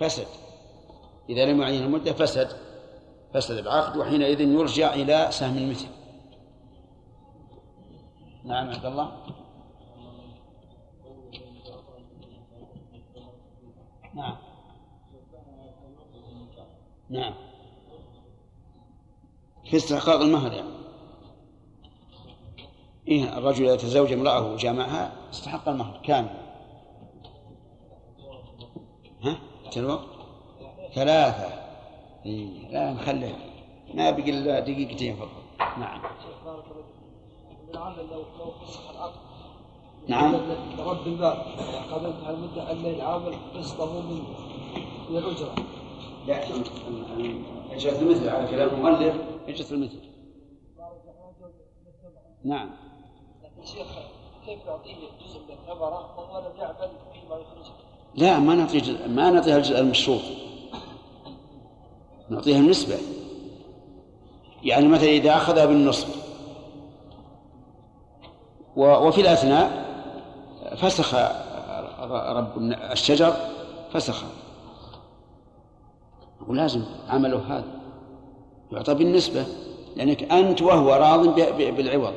فسد. إذا لم يعين المدة فسد. فسد العقد وحينئذ يرجع إلى سهم المثل. نعم عبد الله. نعم. نعم. في استحقاق المهر يعني. إيه الرجل إذا تزوج امرأة وجامعها استحق المهر كامل. ها؟ الوقت ثلاثة. إيه لا نخليه ما بقي إلا دقيقتين فقط. نعم. نعم. رد الباب قبل انتهى المدة أن العامل قسطه من من الأجرة لا أجرة المثل على كلام المؤلف. أجرة المثل. نعم. شيخ كيف نعطيه جزء من الثمرة وهو لم يعمل فيما يخرجه؟ لا ما نعطيه ما نعطيها الجزء المشروط. نعطيها النسبة. يعني مثلا إذا أخذها بالنصف وفي الأثناء فسخ رب الشجر فسخ. ولازم عمله هذا. يعطى بالنسبة. لأنك أنت وهو راض بالعوض.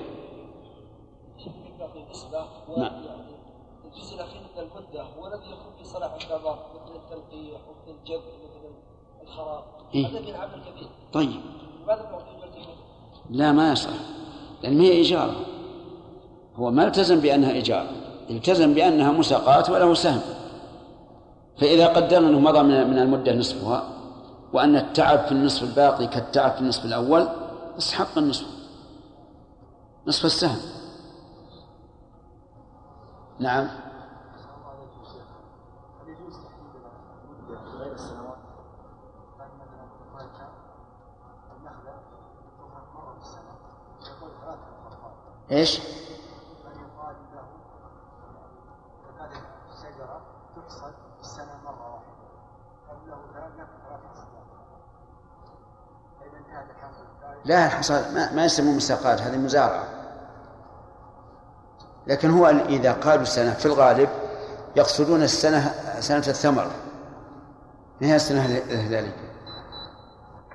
نعم الجزء الأخير من المدة هو الذي في مثل التلقيح ومثل الجد ومثل الخراب. إيه؟ هذا من عمل كبير. طيب. نعطيه لا ما يصح لأن ما هي إيجار هو ما التزم بأنها إيجار التزم بأنها مساقات وله سهم. فإذا قدرنا أنه مضى من المدة نصفها وأن التعب في النصف الباقي كالتعب في النصف الأول استحق النصف. نصف السهم. نعم. إيش؟ لا الحصاد ما, ما يسمون مساقات هذه مزارعة. لكن هو إذا قالوا السنة في الغالب يقصدون السنة سنة الثمر. هي السنة الهلالية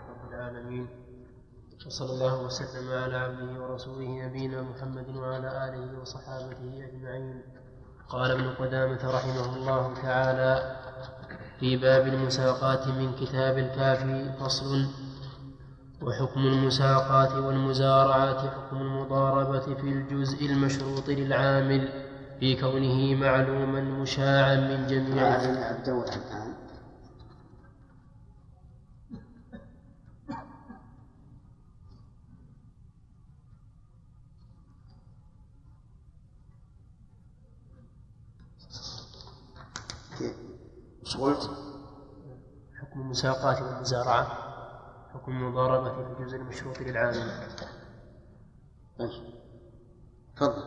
رب العالمين وصلى الله وسلم على عبده ورسوله نبينا محمد وعلى آله وصحابته أجمعين. قال ابن قدامة رحمه الله تعالى في باب المساقات من كتاب الكافي فصل وحكم المساقات والمزارعات حكم المضاربة في الجزء المشروط للعامل في كونه معلوما مشاعا من جميع قلت؟ حكم المساقات والمزارعة. حكم المضاربة في الجزء المشروط للعامل تفضل.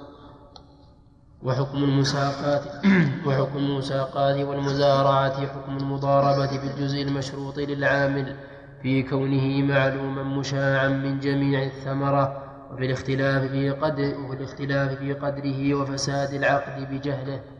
وحكم المساقات وحكم المساقات والمزارعة. حكم المضاربة في الجزء المشروط للعامل. في كونه معلوما مشاعا من جميع الثمرة. وفي الاختلاف في قدر وفي الاختلاف في قدره وفساد العقد بجهله.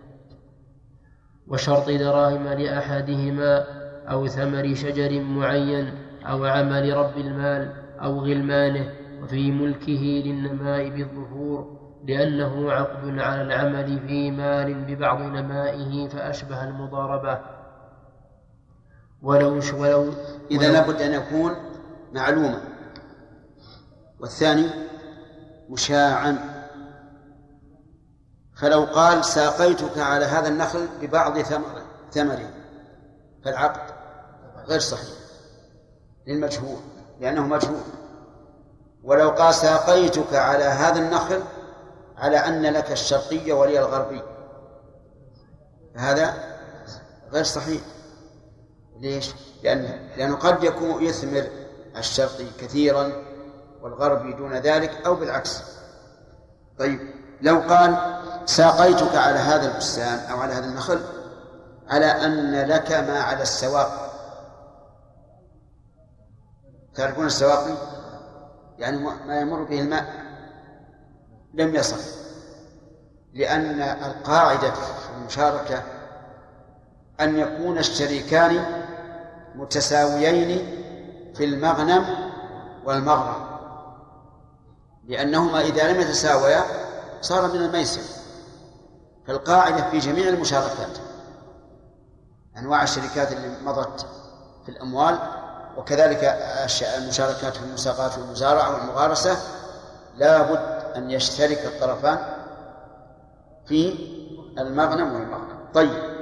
وشرط دراهم لأحدهما أو ثمر شجر معين أو عمل رب المال أو غلمانه وفي ملكه للنماء بالظهور لأنه عقد على العمل في مال ببعض نمائه فأشبه المضاربة. ولو ولو إذا لابد أن يكون معلوما. والثاني مشاعا. فلو قال ساقيتك على هذا النخل ببعض ثمره ثمره فالعقد غير صحيح للمجهول لأنه مجهول. ولو قال ساقيتك على هذا النخل على أن لك الشرقية ولي الغربي هذا غير صحيح. ليش؟ لأن لأنه قد يكون يثمر الشرقي كثيرا والغربي دون ذلك أو بالعكس. طيب لو قال ساقيتك على هذا البستان أو على هذا النخل على أن لك ما على السواق. تعرفون السواقي يعني ما يمر به الماء لم يصل. لأن القاعدة في المشاركة أن يكون الشريكان متساويين في المغنم والمغرم لأنهما إذا لم يتساويا صار من الميسر. فالقاعدة في جميع المشاركات. أنواع الشركات اللي مضت في الأموال وكذلك المشاركات في المساقات والمزارعة والمغارسة لا بد أن يشترك الطرفان في المغنم والمغنم. طيب.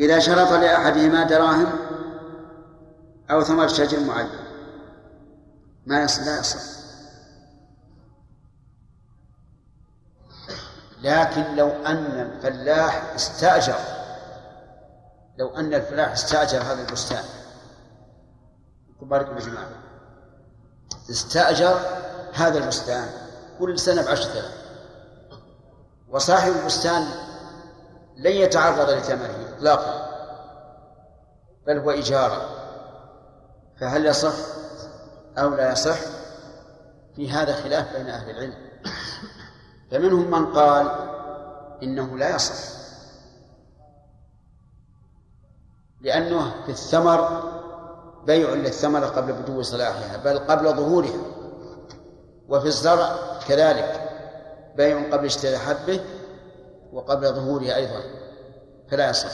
إذا شرط لأحدهما دراهم أو ثمر شجر معين ما يصل لا يصل لكن لو أن الفلاح استأجر لو أن الفلاح استأجر هذا البستان. تبارك يا جماعة. استأجر هذا البستان كل سنة بعشرة آلاف وصاحب البستان لن يتعرض لثمنه إطلاقا بل هو إجارة فهل يصح أو لا يصح؟ في هذا خلاف بين أهل العلم. فمنهم من قال إنه لا يصح. لأنه في الثمر بيع للثمرة قبل بدو صلاحها بل قبل ظهورها. وفي الزرع كذلك بيع قبل اشتراء حبه وقبل ظهورها أيضا فلا يصح.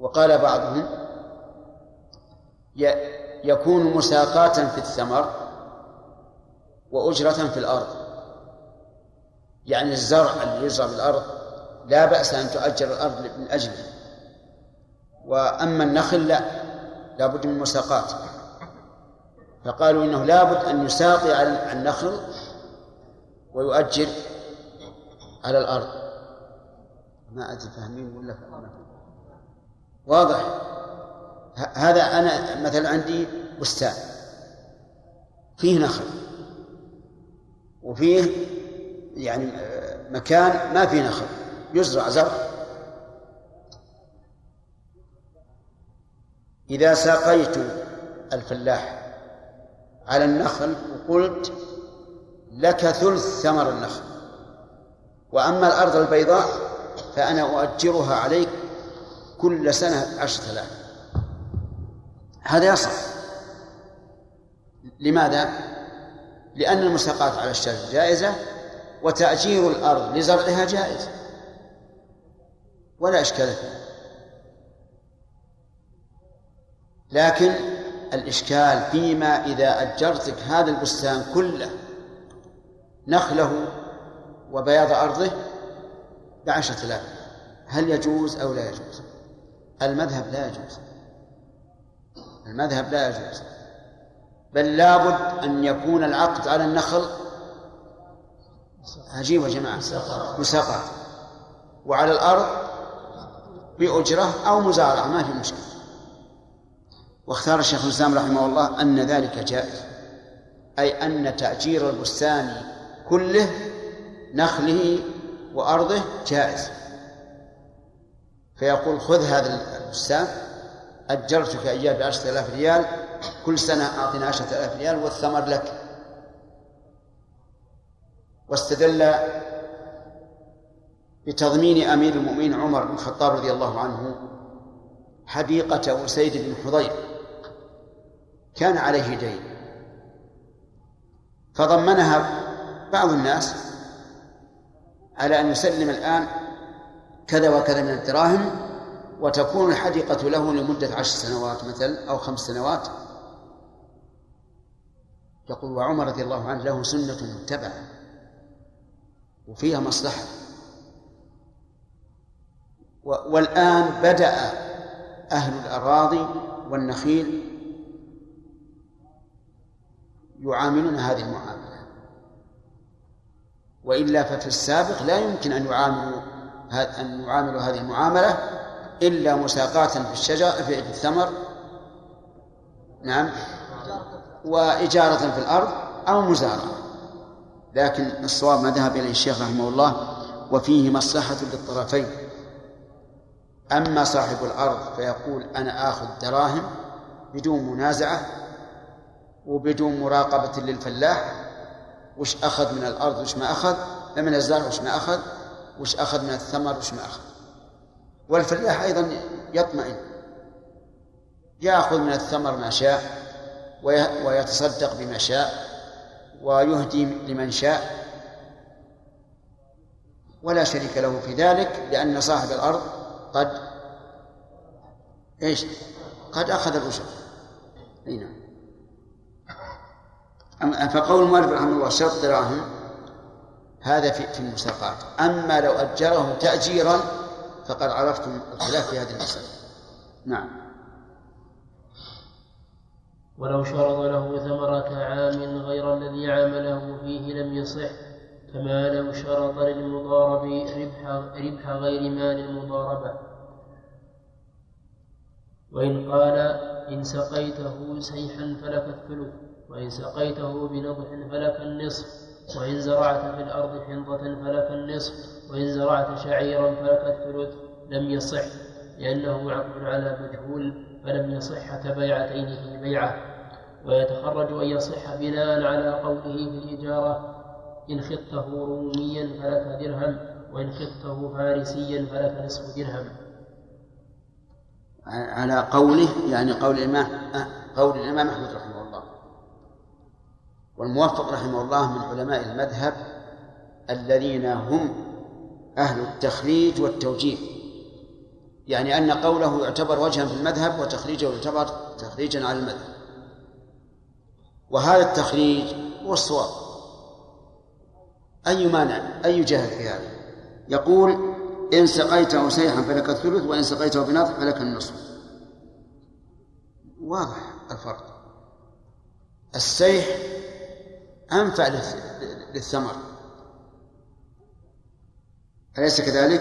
وقال بعضهم يكون مساقاة في الثمر وأجرة في الأرض. يعني الزرع اللي يزرع بالأرض لا بأس أن تؤجر الأرض من أجله. وأما النخل لا لا بد من مساقات. فقالوا إنه لا بد أن يساقي على النخل ويؤجر على الأرض. ما أدري فاهمين ولا واضح. هذا أنا مثلا عندي بستان. فيه نخل. وفيه يعني مكان ما فيه نخل يزرع زرع. إذا ساقيت الفلاح على النخل وقلت لك ثلث ثمر النخل وأما الأرض البيضاء فأنا أؤجرها عليك كل سنة عشرة آلاف. هذا يصح. لماذا؟ لأن المساقات على الشجر جائزة وتأجير الأرض لزرعها جائز. ولا إشكال فيه. لكن الإشكال فيما إذا أجرتك هذا البستان كله نخله وبياض أرضه بعشرة آلاف. هل يجوز أو لا يجوز؟ المذهب لا يجوز. المذهب لا يجوز. بل لابد أن يكون العقد على النخل عجيب يا جماعة. مساقات وعلى الأرض بأجرة أو مزارعة ما في مشكلة. واختار الشيخ الإسلام رحمه الله أن ذلك جائز. أي أن تأجير البستان كله نخله وأرضه جائز. فيقول خذ هذا البستان أجرتك إياه بعشرة آلاف ريال كل سنة أعطنا عشرة آلاف ريال والثمر لك. واستدل بتضمين أمير المؤمنين عمر بن الخطاب رضي الله عنه حديقة أسيد بن حضير. كان عليه دين. فضمنها بعض الناس على أن يسلم الآن كذا وكذا من الدراهم وتكون الحديقة له لمدة عشر سنوات مثلا أو خمس سنوات. يقول وعمر رضي الله عنه له سنة متبعة وفيها مصلحة. والآن بدأ أهل الأراضي والنخيل يعاملون هذه المعاملة. وإلا ففي السابق لا يمكن أن يعاملوا أن يعاملوا هذه المعاملة إلا مساقاة في الشجر في الثمر. نعم. وإجارة في الأرض أو مزارعة لكن الصواب ما ذهب إليه الشيخ رحمه الله وفيه مصلحة للطرفين. أما صاحب الأرض فيقول أنا آخذ دراهم بدون منازعة وبدون مراقبة للفلاح. وش أخذ من الأرض؟ وش ما أخذ؟ من الزرع؟ وش ما أخذ؟ وش أخذ من الثمر؟ وش ما أخذ؟ والفلاح أيضا يطمئن. يأخذ من الثمر ما شاء ويتصدق بما شاء ويهدي لمن شاء ولا شريك له في ذلك لأن صاحب الأرض قد إيش؟ قد أخذ الأجر. أي نعم. فقول المؤلف رحمه الله شرط دراهم هذا في في المساقات. أما لو أجره تأجيرا فقد عرفتم الخلاف في هذه المسألة. نعم. ولو شرط له ثمرة عام غير الذي عامله فيه لم يصح كما لو شرط للمضارب ربح, ربح غير مال المضاربة. وإن قال إن سقيته سيحا فلك الثلث وإن سقيته بنضح فلك النصف وإن زرعت في الأرض حنطة فلك النصف وإن زرعت شعيرا فلك الثلث لم يصح لأنه عقد على مجهول فلم يصح كبيعتين في بيعة. ويتخرج أن يصح بناء على قوله في الإجارة إن خطه روميا فلك درهم وإن خطه فارسيا فلك نصف درهم. على قوله يعني قول الإمام قول الإمام أحمد رحمه الله. والموفق رحمه الله من علماء المذهب الذين هم أهل التخريج والتوجيه. يعني أن قوله يعتبر وجها في المذهب وتخريجه يعتبر تخريجا على المذهب. وهذا التخريج هو الصواب. أي مانع أي جهل في هذا؟ يقول إن سقيته سيحا فلك الثلث وإن سقيته بنضح فلك النصف. واضح الفرق. السيح أنفع للثمر. أليس كذلك؟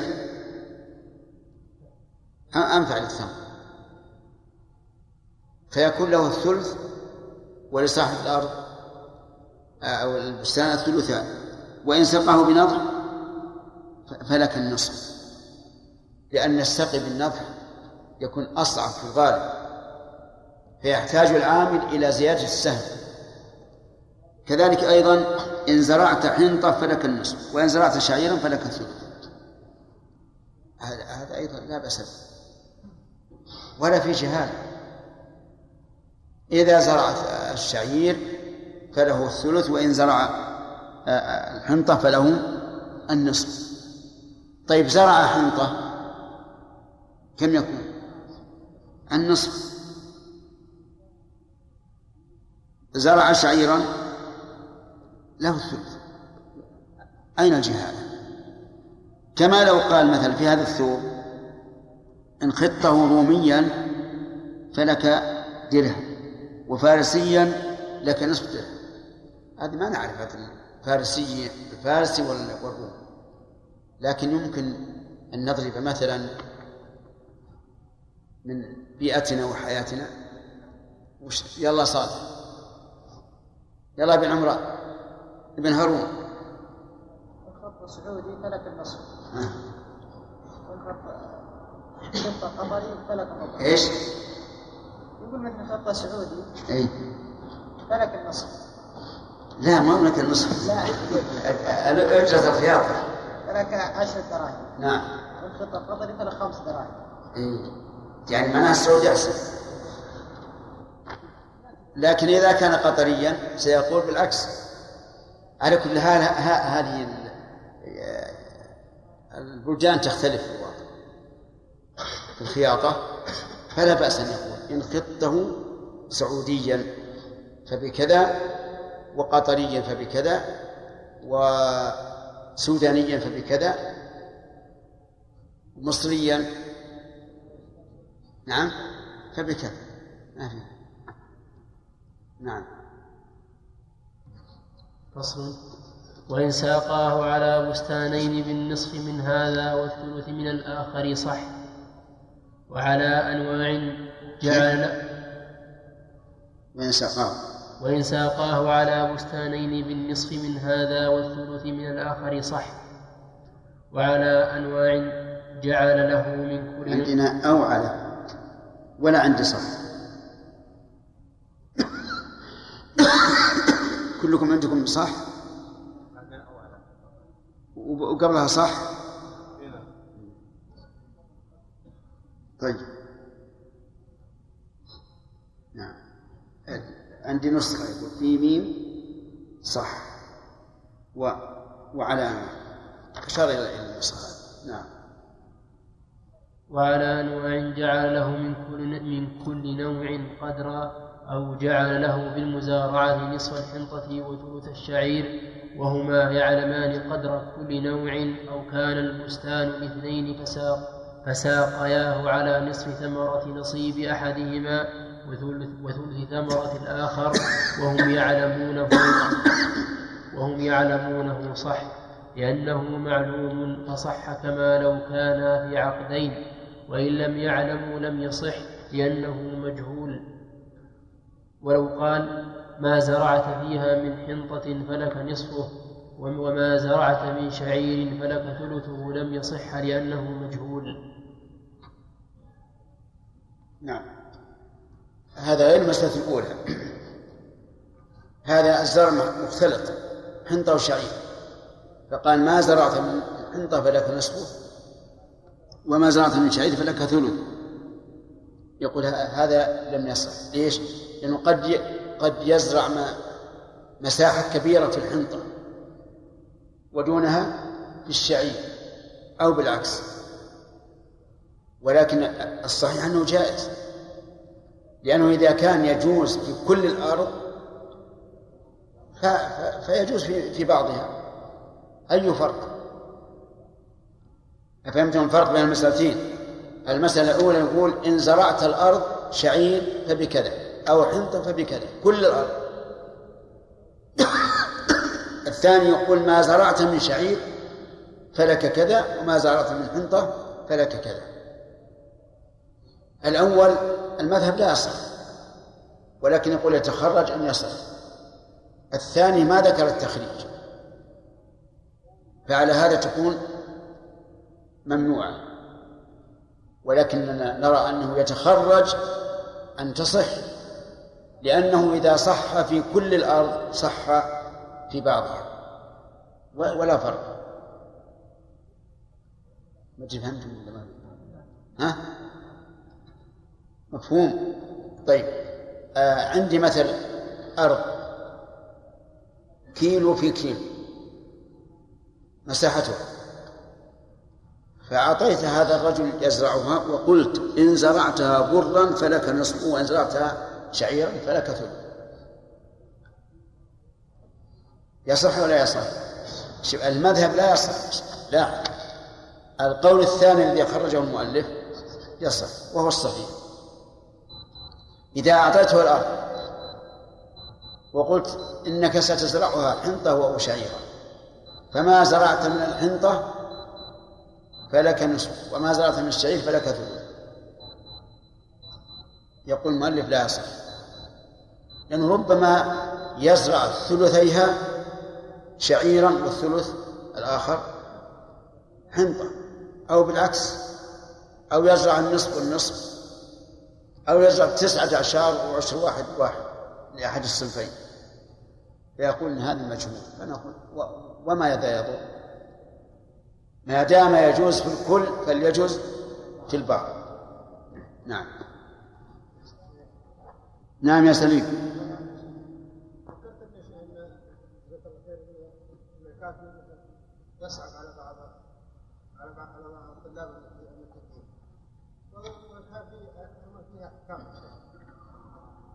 أنفع للثمر. فيكون له الثلث ولصاحب الأرض أو البستان الثلثان وإن سقاه بنضح فلك النصف لأن السقي بالنضح يكون أصعب في الغالب فيحتاج العامل إلى زيادة السهم. كذلك أيضا إن زرعت حنطة فلك النصف وإن زرعت شعيرا فلك الثلث. هذا أيضا لا بأس ولا في جهال إذا زرعت الشعير فله الثلث وإن زرع الحنطة فله النصف. طيب زرع حنطة كم يكون؟ النصف. زرع شعيرا له الثلث. أين الجهالة كما لو قال مثلا في هذا الثوب إن خطه روميا فلك درهم. وفارسيا لك نصف درهم هذه ما نعرف هذا فارسي الفارسي والروم. لكن يمكن أن نضرب مثلا من بيئتنا وحياتنا. وش يلا صالح. يلا ابن عمران. ابن هارون. الخط السعودي فلك النصف والخط قطري فلك النصف إيش؟ يقول مثل خط سعودي. أي. فلك النصف لا ما لك النصف لا. أجرة الخياطة لك عشر دراهم. نعم. والخطة القطري فلك خمس دراهم. إيه. يعني معناها السعودي أحسن. لكن إذا كان قطريا سيقول بالعكس. على كل حال هذه البلدان تختلف في الواقع في الخياطة فلا بأس أن يقول. إن خطه سعوديا فبكذا وقطريا فبكذا وسودانيا فبكذا مصريا نعم فبكذا. ما في نعم. فصل. وإن ساقاه على بستانين بالنصف من هذا والثلث من الآخر صح. وعلى أنواع جعل وإن ساقاه. وإن ساقاه على بستانين بالنصف من هذا والثلث من الآخر صح. وعلى أنواع جعل له من كل عندنا أو على. ولا عندي صح كلكم عندكم صح؟ وقبلها صح؟ طيب نعم عندي نسخة يقول في ميم صح. و وعلامة. أشار إلى النسخة. نعم. وعلى أنواع جعل له من كل من كل نوع قدرا أو جعل له بالمزارعة نصف الحنطة وثلث الشعير وهما يعلمان قدر كل نوع أو كان البستان اثنين فساق فساقياه على نصف ثمرة نصيب أحدهما وثلث, وثلث ثمرة الآخر وهم يعلمونه وهم يعلمونه صح لأنه معلوم فصح كما لو كان في عقدين وإن لم يعلموا لم يصح لأنه مجهول. ولو قال ما زرعت فيها من حنطة فلك نصفه وما زرعت من شعير فلك ثلثه لم يصح لأنه مجهول. نعم. هذا غير المسألة الأولى. هذا الزرع مختلط حنطة وشعير. فقال ما زرعت من حنطة فلك نصفه وما زرعت من شعير فلك ثلث يقول هذا لم يصح. ليش؟ لأنه قد قد يزرع ما مساحة كبيرة في الحنطة ودونها في الشعير أو بالعكس. ولكن الصحيح أنه جائز. لأنه إذا كان يجوز في كل الأرض فيجوز في بعضها أي فرق؟ أفهمتم الفرق بين المسألتين؟ المسألة الأولى يقول إن زرعت الأرض شعير فبكذا أو حنطة فبكذا كل الأرض الثاني يقول ما زرعت من شعير فلك كذا وما زرعت من حنطة فلك كذا الأول المذهب لا يصح ولكن يقول يتخرج أن يصح. الثاني ما ذكر التخريج فعلى هذا تكون ممنوعة. ولكننا نرى أنه يتخرج أن تصح لأنه إذا صح في كل الأرض صح في بعضها. ولا فرق. ما فهمتم ولا ما؟ ها؟ مفهوم؟ طيب آه عندي مثل أرض. كيلو في كيلو. مساحته فأعطيت هذا الرجل يزرعها وقلت إن زرعتها برا فلك نصف وإن زرعتها شعيرا فلك ثلث. يصح ولا يصح؟ المذهب لا يصح. لا. القول الثاني الذي خرجه المؤلف يصح وهو الصحيح. إذا أعطيته الأرض. وقلت إنك ستزرعها حنطة وشعيرا فما زرعت من الحنطة فلك نصف وما زرعت من الشعير فلك ثلث. يقول المؤلف لا يصح. لأنه ربما يزرع ثلثيها شعيرا والثلث الآخر حنطة أو بالعكس أو يزرع النصف والنصف أو يزرع تسعة أعشار وعشر واحد واحد لأحد الصنفين. فيقول إن هذا مجهول. فنقول وما يدا يضر؟ ما دام يجوز في الكل فليجوز في البعض. نعم. نعم يا سليم يصعب على بعض على بعض الطلاب المتقين وفيها فيها احكام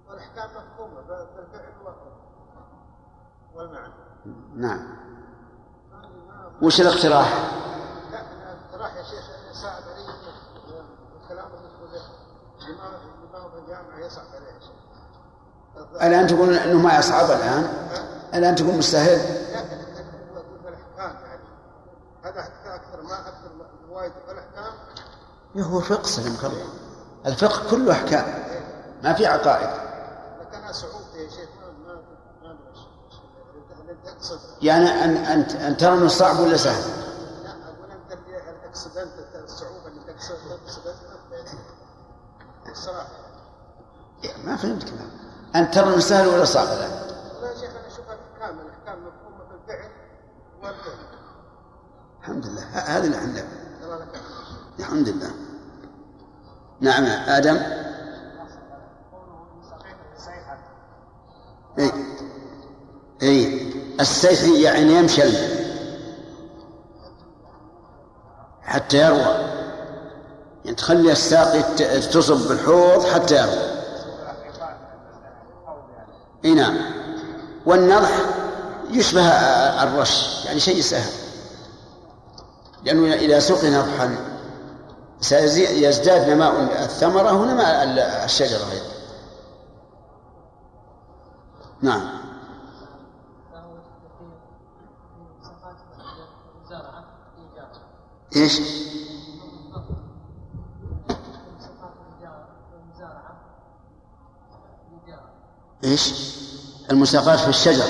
والاحكام مفهومه بالفعل والمعنى نعم. وش الاقتراح؟ لا الاقتراح يا شيخ صعب علي الكلام الجامعة يصعب عليه. الآن تقول أنه ما يصعب الآن؟ الآن تقول مستحيل. الأحكام هو فقه الله الفقه كله أحكام. ما في عقائد لكن صعوبة يا شيخ ما ما يعني أن أن أن ترى أنه صعب ولا سهل؟ لا ما فهمت كلام. أن ترى أنه سهل ولا صعب الآن؟ والله يا شيخ أنا أشوف الأحكام الأحكام مفهومة بالفعل والفعل الحمد لله. هذه اللي عندك الحمد لله. نعم آدم. أي أي السيح يعني يمشي حتى يروى. يعني تخلي الساقي تصب بالحوض حتى يروى. إي نعم. والنضح يشبه الرش يعني شيء سهل لأنه إذا سقي نضحا سيزداد نماء الثمرة ونماء الشجرة أيضا. نعم. إيش؟ إيش؟ المساقات في الشجر.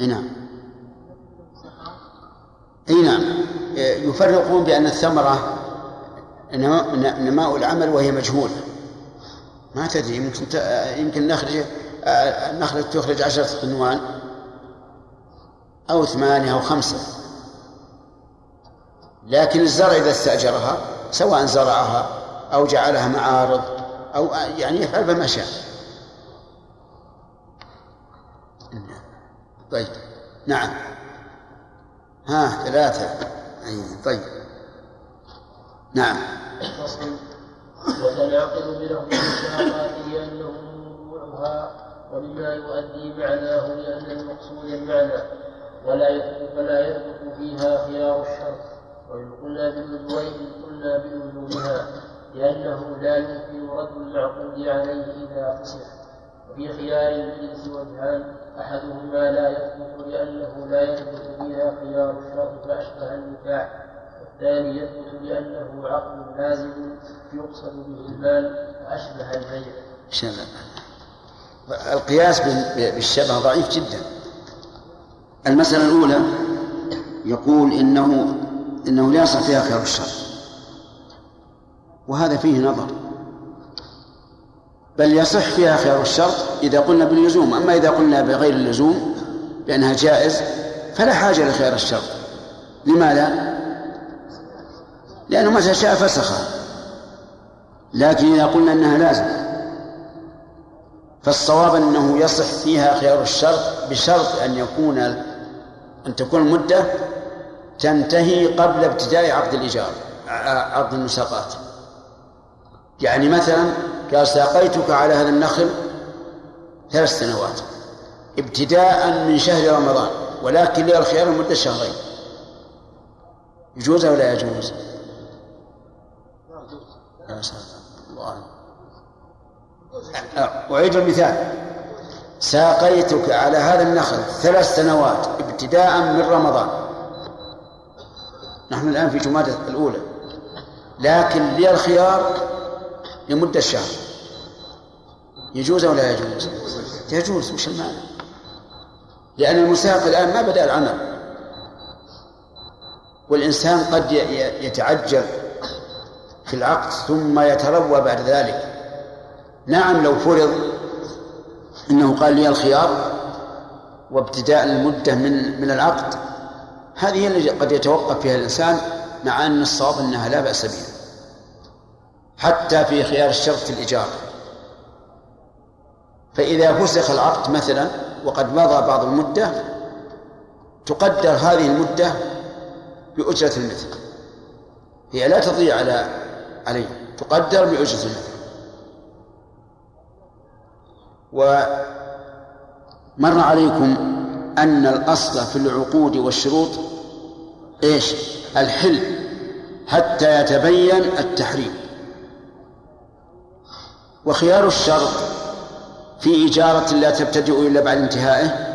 اي نعم. اي نعم. يفرقون بأن الثمرة نماء العمل وهي مجهولة. ما تدري يمكن يمكن نخرج النخلة تخرج عشرة قنوان أو ثمانية أو خمسة. لكن الزرع إذا استأجرها سواء زرعها أو جعلها معارض أو يعني يفعل بما شاء. طيب نعم. ها ثلاثة. أي طيب. نعم. وتناقض بلفظ المشاقات لأنه موضوعها ومما يؤدي معناه لأن المقصود المعنى ولا يثبت فيها خيار الشرط؟ وإن قلنا بالوجوهين قلنا بوجوهها لأنه لا يمكن رد المعقود عليه إذا فسح وفي خيار الجنس وجهان أحدهما لا يثبت لأنه لا يثبت فيها خيار الشرط فأشبه النكاح والثاني يثبت لأنه عقد لازم يقصد به المال فأشبه البيع. القياس بالشبه ضعيف جدا. المسألة الأولى يقول إنه إنه لا يصح فيها خيار الشر. وهذا فيه نظر. بل يصح فيها خيار الشرط إذا قلنا باللزوم. أما إذا قلنا بغير اللزوم بأنها جائز فلا حاجة لخيار الشرط لماذا؟ لأنه متى شاء فسخها. لكن إذا قلنا أنها لازم فالصواب أنه يصح فيها خيار الشرط بشرط أن يكون أن تكون المدة تنتهي قبل ابتداء عقد الإيجار عقد المساقات يعني مثلا قال ساقيتك على هذا النخل ثلاث سنوات ابتداء من شهر رمضان ولكن لي الخيار لمدة شهرين. يجوز أو لا يجوز؟ الله أعيد المثال. ساقيتك على هذا النخل ثلاث سنوات ابتداء من رمضان نحن الآن في جمادة الأولى. لكن لي الخيار لمدة شهر يجوز أو لا يجوز؟ يجوز مش المانع. لأن المساق الآن ما بدأ العمل. والإنسان قد يتعجل في العقد ثم يتروى بعد ذلك. نعم لو فرض إنه قال لي الخيار وابتداء المدة من من العقد هذه التي قد يتوقف فيها الإنسان مع أن الصواب أنها لا بأس بها حتى في خيار الشرط في الإيجار. فإذا فسخ العقد مثلا وقد مضى بعض المدة تقدر هذه المدة بأجرة المثل. هي لا تضيع على عليه تقدر بأجرة المثل. ومر عليكم أن الأصل في العقود والشروط إيش؟ الحل حتى يتبين التحريم. وخيار الشرط في إجارة لا تبتدئ إلا بعد انتهائه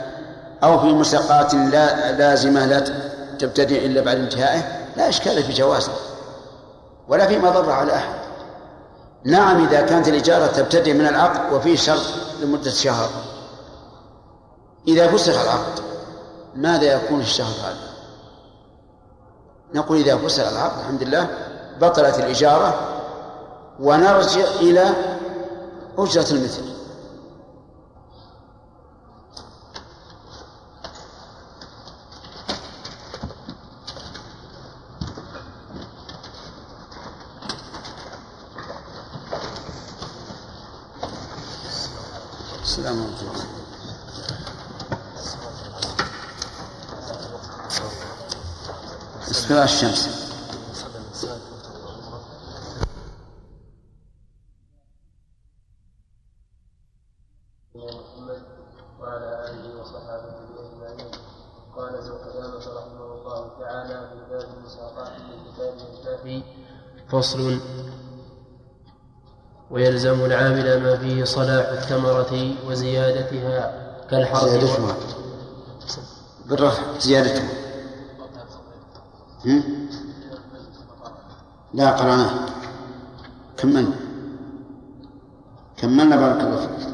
أو في مساقات لا لازمة لا تبتدئ إلا بعد انتهائه لا إشكال في جوازه ولا في مضرة على أحد. نعم إذا كانت الإجارة تبتدئ من العقد وفيه شرط لمدة شهر. إذا فسخ العقد ماذا يكون الشهر هذا؟ نقول إذا فسخ العقد الحمد لله بطلت الإجارة ونرجع إلى أجرة المثل. اصطلاح الشمس. محمد وعلى آله وصحابته أجمعين قال ابن قدامة رحمه الله تعالى في باب المساقات من كتاب الكافي فصل. ويلزم العامل ما فيه صلاح الثمرة وزيادتها كالحرث زيادتها. بالرفع زيادتها؟ لا قرأناه. كملنا كملنا بارك الله فيك.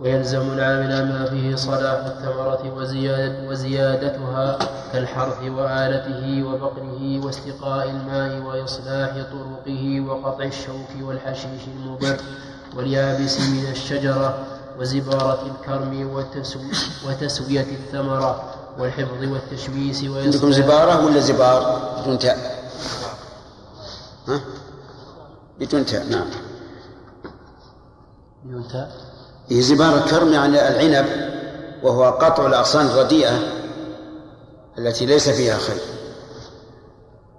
ويلزم العامل ما فيه صلاح الثمرة وزيادة وزيادتها كالحرث وآلته وبقره واستقاء الماء وإصلاح طرقه وقطع الشوك والحشيش المبر واليابس من الشجرة وزبارة الكرم وتسو- وتسوية الثمرة والحفظ والتشميس عندكم زبارة ولا زبار؟ بدون تاء؟ ها؟ بدون تاء نعم. ينتهى هي زبار الكرم يعني العنب وهو قطع الأغصان الرديئة التي ليس فيها خير.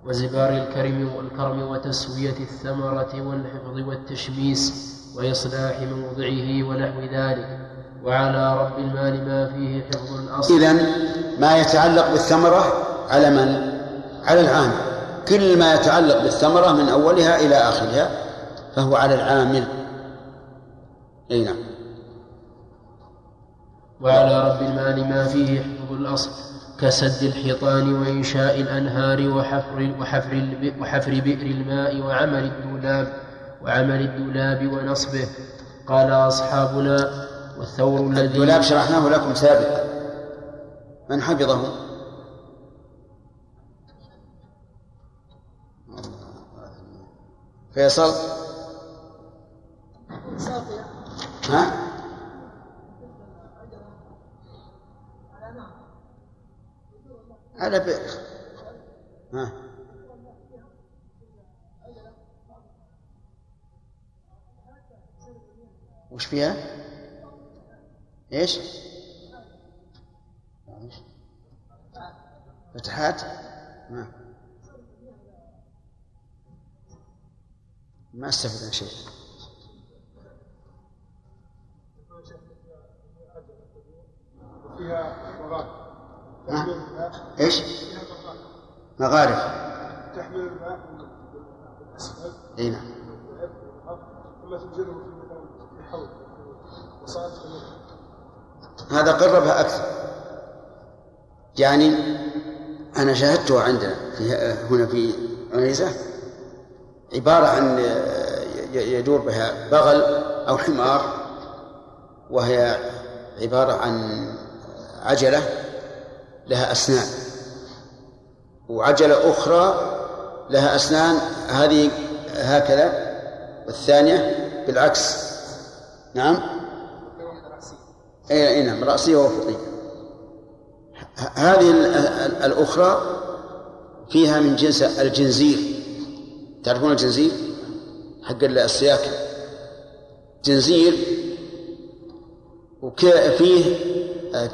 وزبار الكرم والكرم وتسوية الثمرة والحفظ والتشميس وإصلاح موضعه ونحو ذلك. وعلى رب المال ما فيه حفظ الأصل. إذا ما يتعلق بالثمرة على من؟ على العامل. كل ما يتعلق بالثمرة من أولها إلى آخرها فهو على العامل. أي نعم. وعلى رب المال ما فيه حفظ الأصل كسد الحيطان وإنشاء الأنهار وحفر وحفر وحفر بئر الماء وعمل الدولاب وعمل الدولاب ونصبه. قال أصحابنا والثور الذي الدولاب شرحناه لكم سابقا من حفظه؟ فيصل ها؟ على بئر ها وش فيها؟ إيش؟ فتحات؟ ما ما استفدنا شيء فيها الماء إيش؟ مغارف تحمل الماء من الاسفل اي نعم ثم تنزله في مكان في حوض وصارت خلوه هذا قربها أكثر. يعني أنا شاهدتها عندنا في هنا في عنيزة عبارة عن يدور بها بغل أو حمار وهي عبارة عن عجلة لها أسنان. وعجلة أخرى لها أسنان هذه هكذا والثانية بالعكس. نعم؟ اي أي نعم رأسية وأفقية ه- هذه ال- ال- الأخرى فيها من جنس الجنزير. تعرفون الجنزير؟ حق السياكل جنزير وفيه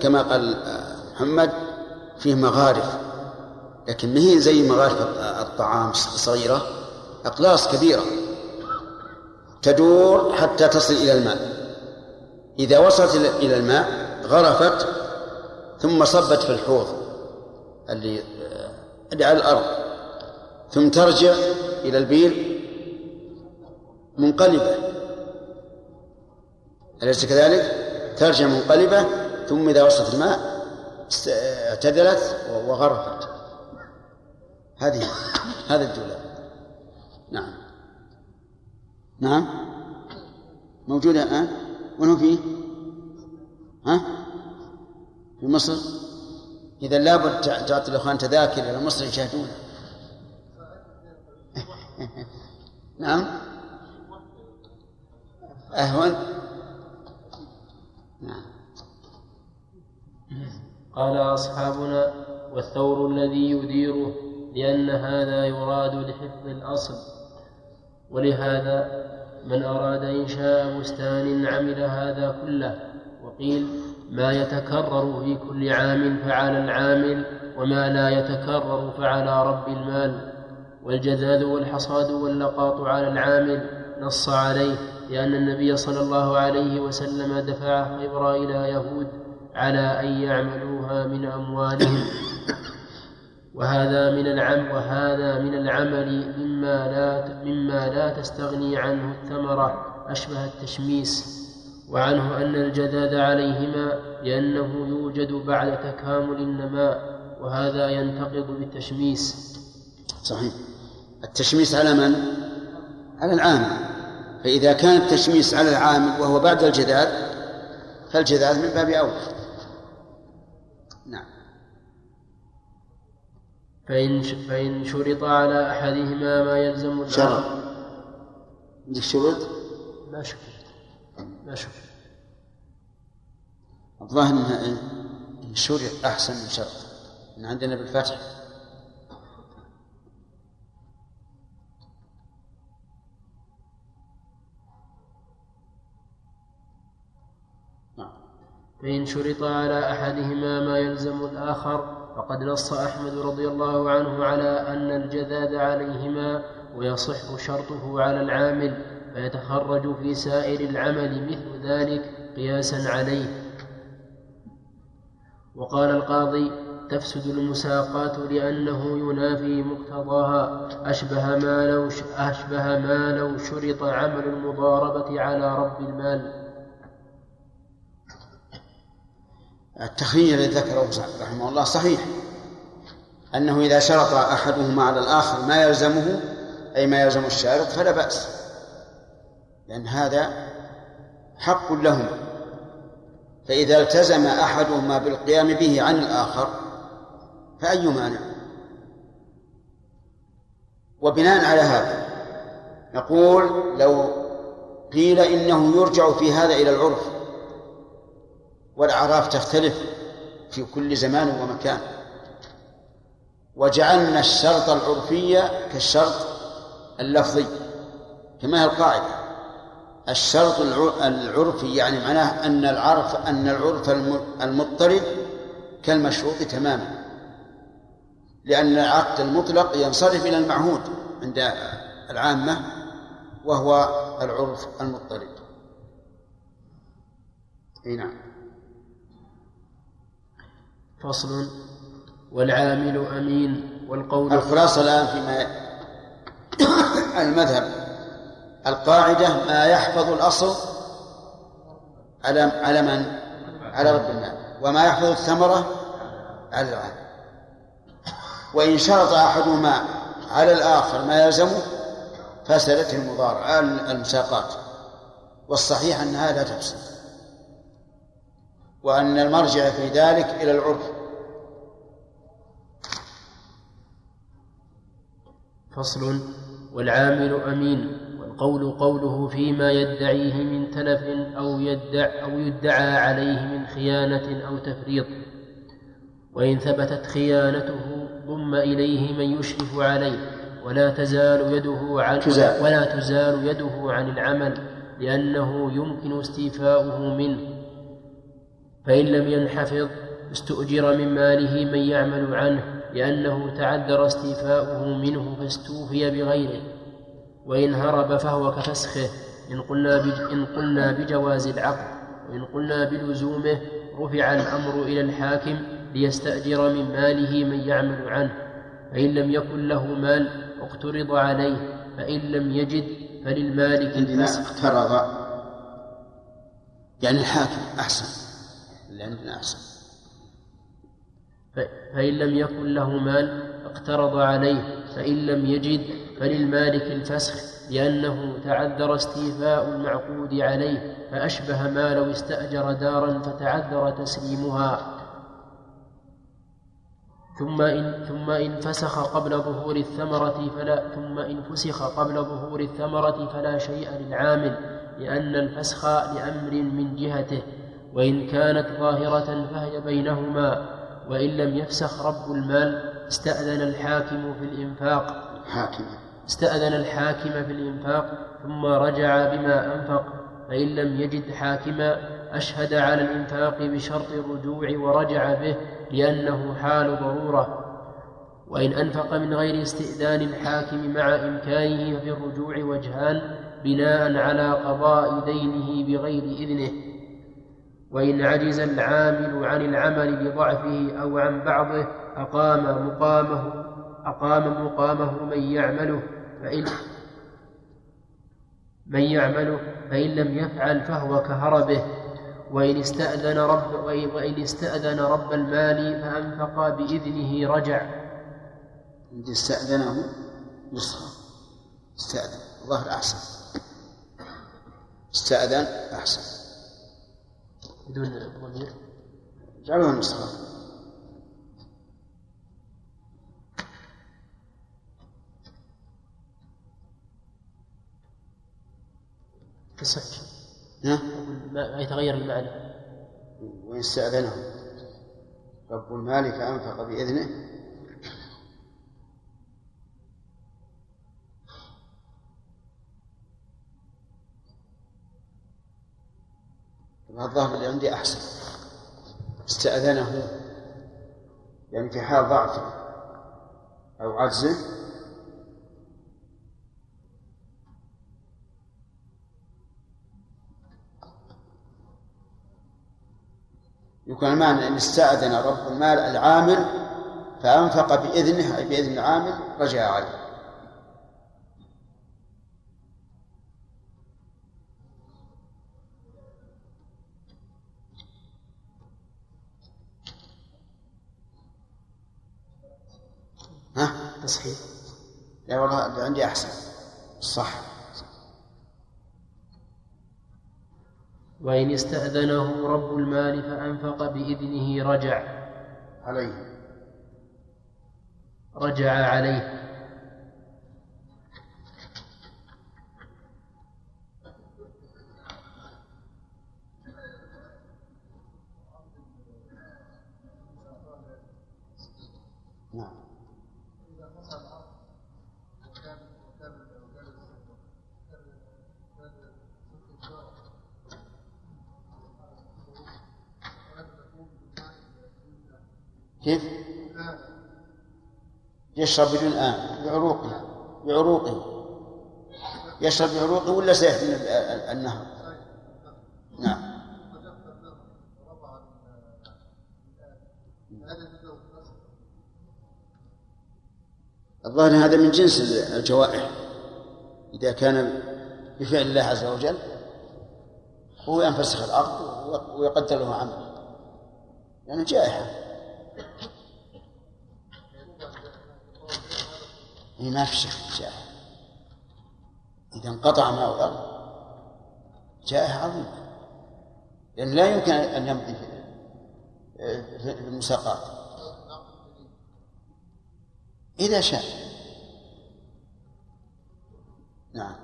كما قال آه، محمد فيه مغارف. لكن ما هي زي مغارف الطعام الصغيرة أقلاص كبيرة. تدور حتى تصل إلى الماء. إذا وصلت إلى- الماء غرفت ثم صبت في الحوض اللي آه، اللي على الأرض. ثم ترجع إلى البير منقلبة. أليس كذلك؟ ترجع منقلبة ثم إذا وصلت الماء است- اعتدلت وغرفت. هذه هذا الدولاب نعم. نعم؟ موجودة الآن؟ وين فيه؟ ها؟ في مصر؟ إذا لابد تع- تعطي الإخوان تذاكر إلى مصر يشاهدون نعم أهون نعم قال أصحابنا والثور الذي يديره لأن هذا يراد لحفظ الأصل ولهذا من أراد إنشاء بستان عمل هذا كله وقيل ما يتكرر في كل عام فعلى العامل وما لا يتكرر فعلى رب المال والجذاذ والحصاد واللقاط على العامل نص عليه لأن النبي صلى الله عليه وسلم دفع خيبر إلى يهود على أن يعملوها من أموالهم. وهذا من العم وهذا من العمل مما لا مما لا تستغني عنه الثمرة أشبه التشميس. وعنه أن الجداد عليهما لأنه يوجد بعد تكامل النماء وهذا ينتقض بالتشميس. صحيح. التشميس على من؟ على العامل فإذا كان التشميس على العامل وهو بعد الجداد فالجداد من باب أولى نعم فإن فإن شرط على أحدهما ما يلزم شرط. الآخر عندك شروط؟ ما شرط ما شرط الظاهر إن شرط أحسن من شرط. إن عندنا بالفتح. نعم. فإن شرط على أحدهما ما يلزم الآخر فقد نص أحمد رضي الله عنه على أن الجذاذ عليهما ويصح شرطه على العامل فيتخرج في سائر العمل مثل ذلك قياسا عليه. وقال القاضي تفسد المساقات لأنه ينافي مقتضاها أشبه ما لو أشبه ما لو شرط عمل المضاربة على رب المال. التخيير الذي ذكره رحمه الله صحيح. أنه إذا شرط أحدهما على الآخر ما يلزمه أي ما يلزم الشارط فلا بأس. لأن هذا حق لهما فإذا التزم أحدهما بالقيام به عن الآخر فأي مانع؟ وبناء على هذا نقول لو قيل إنه يرجع في هذا إلى العرف والأعراف تختلف في كل زمان ومكان. وجعلنا الشرط العرفي كالشرط اللفظي كما هي القاعدة؟ الشرط العرفي يعني معناه أن العرف أن العرف المضطرد كالمشروط تماما لأن العقد المطلق ينصرف إلى المعهود عند العامة وهو العرف المضطرد إي نعم. فصل والعامل أمين والقول الخلاصة الآن فيما المذهب. القاعدة ما يحفظ الأصل على على من؟ على رب المال وما يحفظ الثمرة على العالم وإن شرط أحدهما على الآخر ما يلزمه فسدت المضارعة المساقات. والصحيح أنها لا تفسد وأن المرجع في ذلك إلى العرف. فصل والعامل أمين والقول قوله فيما يدعيه من تلف أو يدع أو يدعى عليه من خيانة أو تفريط. وإن ثبتت خيانته ضم إليه من يشرف عليه. ولا تزال يده عن تزال. ولا تزال يده عن العمل لأنه يمكن استيفاؤه منه. فإن لم ينحفظ استؤجر من ماله من يعمل عنه. لأنه تعذر استيفاؤه منه فاستوفي بغيره وإن هرب فهو كفسخه إن قلنا بج إن قلنا بجواز العقد وإن قلنا بلزومه رفع الأمر إلى الحاكم ليستأجر من ماله من يعمل عنه فإن لم يكن له مال اقترض عليه فإن لم يجد فللمالك عندنا الفسخ اقترض. يعني الحاكم أحسن اللي عندنا أحسن. فإن لم يكن له مال اقترض عليه فإن لم يجد فللمالك الفسخ لأنه تعذر استيفاء المعقود عليه فأشبه ما لو استأجر دارا فتعذر تسليمها. ثم إن ثم إن فسخ قبل ظهور الثمرة فلا ثم إن فسخ قبل ظهور الثمرة فلا شيء للعامل لأن الفسخ لأمر من جهته وإن كانت ظاهرة فهي بينهما. وإن لم يفسخ رب المال استأذن الحاكم في الإنفاق. حاكم. استأذن الحاكم في الإنفاق ثم رجع بما أنفق. فإن لم يجد حاكما أشهد على الإنفاق بشرط الرجوع ورجع به لأنه حال ضرورة. وإن أنفق من غير استئذان الحاكم مع إمكانه ففي الرجوع وجهان بناء على قضاء دينه بغير إذنه. وإن عجز العامل عن العمل بضعفه أو عن بعضه أقام مقامه أقام مقامه من يعمله فإن من يعمله فإن لم يفعل فهو كهربه. وإن استأذن رب وإن استأذن رب المال فأنفق بإذنه رجع. عندي استأذنه نسخة استأذن. الظاهر أحسن. استأذن أحسن. بدون ضمير. جعلوها نسخة تصح ها؟ ما يتغير المعنى. وإن استأذنه رب المال فأنفق بإذنه. الظاهر اللي عندي أحسن. استأذنه. يعني في حال ضعفه. أو عجزه. يكون المعنى أن استأذن رب المال العامل فأنفق بإذنه أي بإذن العامل رجع عليه ها؟ تصحيح. لا والله عندي أحسن. صح. وإن استأذنه رب المال فأنفق بإذنه رجع. عليه. رجع عليه كيف؟ يشرب بدون آن بعروقه بعروقه. يشرب بعروقه ولا سيحمل النهر؟ نعم. الظاهر هذا من جنس الجوائح. إذا كان بفعل الله عز وجل هو ينفسخ العقد ويقدر له عمل. يعني جائحة. ما في شك جائحة إذا انقطع ماء الأرض جائحة عظيمة لأن لا يمكن أن يمضي في المساقات. إذا شاء. نعم.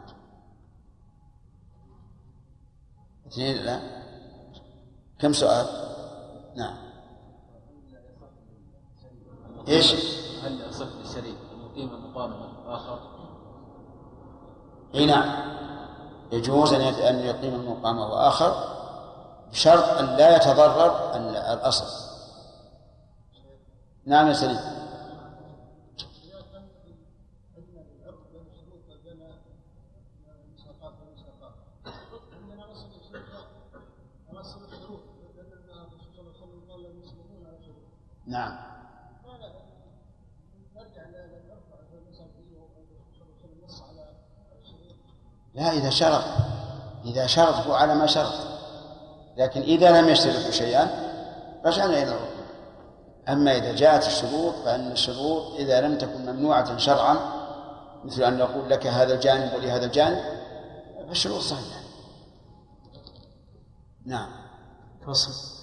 اثنين الآن كم سؤال؟ نعم. إيش؟ هل يصح للشريك؟ يقيم مقاما اخر؟ اي نعم يجوز أن يقيم المقام اخر بشرط أن لا يتضرر الأصل. نعم يا سليم. نعم. لا إذا شرط. إذا شرط على ما شرط. لكن إذا لم يشترط شيئا رجعنا إلى الركن أما إذا جاءت الشروط فإن الشروط إذا لم تكن ممنوعة شرعا مثل أن نقول لك هذا الجانب ولهذا الجانب فالشروط صحيحة نعم. فصل.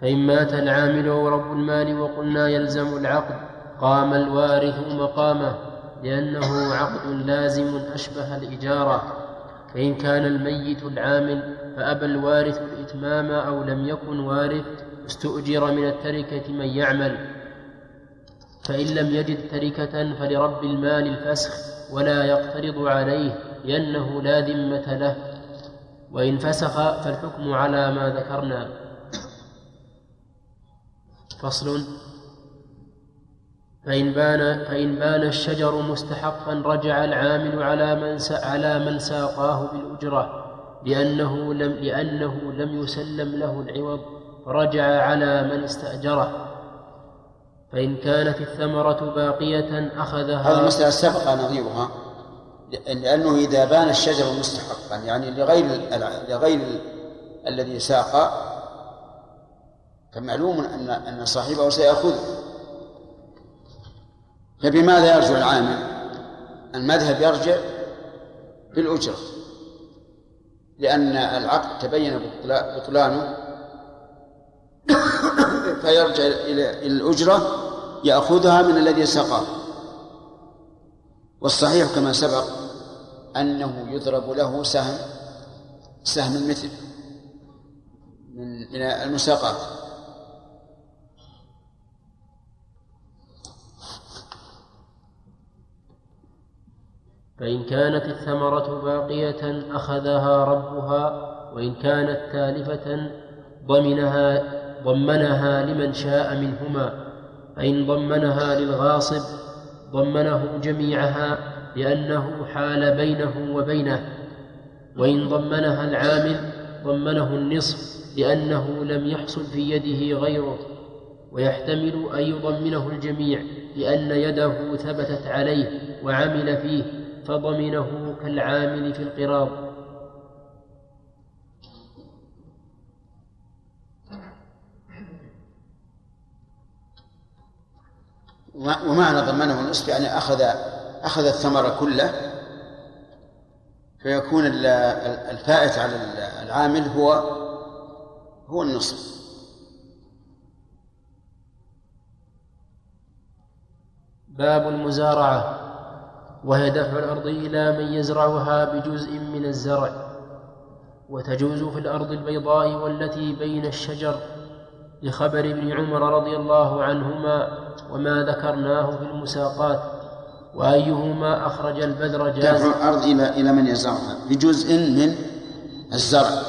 فإن مات العامل أو رب المال وقلنا يلزم العقد قام الوارث مقامه. لأنه عقد لازم أشبه الإجارة فإن كان الميت العامل فأبى الوارث الإتمام أو لم يكن وارث استؤجر من التركة من يعمل. فإن لم يجد تركة فلرب المال الفسخ ولا يقترض عليه لأنه لا ذمة له. وإن فسخ فالحكم على ما ذكرنا. فصل. فإن بان فإن بان الشجر مستحقا رجع العامل على من على من ساقاه بالأجرة لأنه لم لأنه لم يسلم له العوض فرجع على من استأجره. فإن كانت الثمرة باقية أخذها هذه المسألة سبق نظيرها لأنه إذا بان الشجر مستحقا يعني لغير لغير الذي ساق فمعلوم أن أن صاحبه سيأخذه. فبماذا يرجع العامل؟ المذهب يرجع بالأجرة لأن العقد تبين بطلانه فيرجع إلى الأجرة يأخذها من الذي سقاه والصحيح كما سبق أنه يضرب له سهم سهم المثل من المساقات فإن كانت الثمرة باقية أخذها ربها وإن كانت تالفة ضمنها ضمنها لمن شاء منهما فإن ضمنها للغاصب ضمنه جميعها لأنه حال بينه وبينه وإن ضمنها العامل ضمنه النصف لأنه لم يحصل في يده غيره ويحتمل أن يضمنه الجميع لأن يده ثبتت عليه وعمل فيه. فضمنه كالعامل في القراض. ومعنى ضمنه النصف يعني أخذ أخذ الثمر كله فيكون الفائت على العامل هو هو النصف. باب المزارعة. وهي دفع الأرض إلى من يزرعها بجزء من الزرع وتجوز في الأرض البيضاء والتي بين الشجر لخبر ابن عمر رضي الله عنهما وما ذكرناه في المساقات وأيهما أخرج البذر جاز دفع الأرض إلى إلى من يزرعها بجزء من الزرع.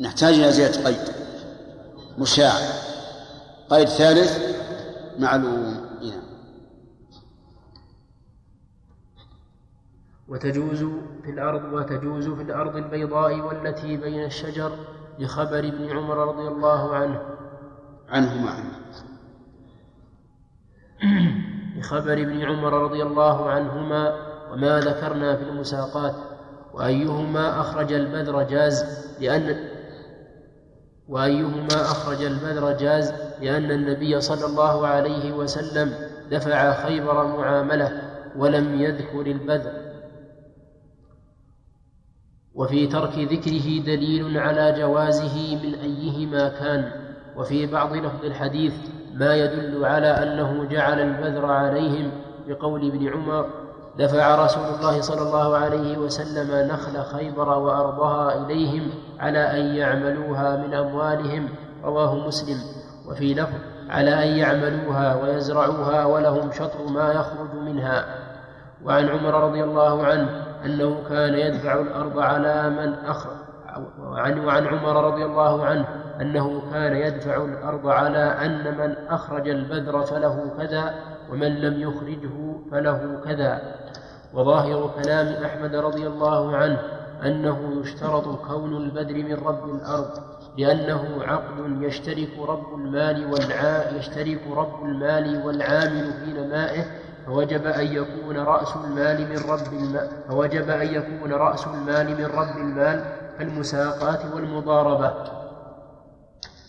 نحتاج إلى زيادة قيد. مشاع. قيد ثالث معلوم. وتجوز في الأرض وتجوز في الأرض البيضاء والتي بين الشجر لخبر ابن عمر رضي الله عنه. عنهما. لخبر ابن عمر رضي الله عنهما وما ذكرنا في المساقات. وأيهما أخرج البذر جاز لأن وأيهما أخرج البذر جاز لأن النبي صلى الله عليه وسلم دفع خيبر معاملة ولم يذكر البذر. وفي ترك ذكره دليل على جوازه من أيهما كان. وفي بعض لفظ الحديث ما يدل على أنه جعل البذر عليهم بقول ابن عمر دفع رسول الله صلى الله عليه وسلم نخل خيبر وأرضها إليهم على أن يعملوها من أموالهم. رواه مسلم. وفي لفظ على أن يعملوها ويزرعوها ولهم شطر ما يخرج منها. وعن عمر رضي الله عنه أنه كان يدفع الأرض على من أخرج وعن, عمر رضي الله عنه أنه كان يدفع الأرض على أن من أخرج البذر فله كذا ومن لم يخرجه فله كذا. وظاهر كلام أحمد رضي الله عنه أنه يشترط كون البذر من رب الأرض لأنه عقد يشترك رب المال والع... يشترك رب المال والعامل في نمائه فوجب أن يكون رأس المال من رب المال فوجب أن يكون رأس المال من رب المال كالمساقات والمضاربة.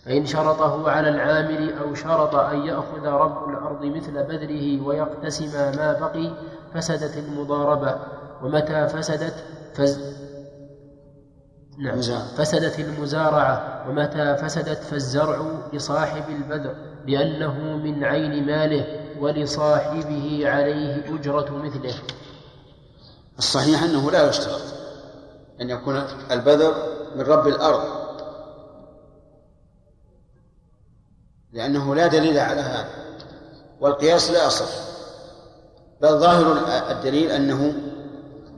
فإن شرطه على العامل أو شرط أن يأخذ رب الأرض مثل بذره ويقتسم ما بقي فسدت المضاربة. ومتى فسدت؟ فز نعم فسدت المزارعة. ومتى فسدت؟ فالزرع لصاحب البذر لأنه من عين ماله. ولصاحبه عليه أجرة مثله. الصحيح أنه لا يشترط أن يكون البذر من رب الأرض. لأنه لا دليل على هذا والقياس لا يصح بل ظاهر الدليل أنه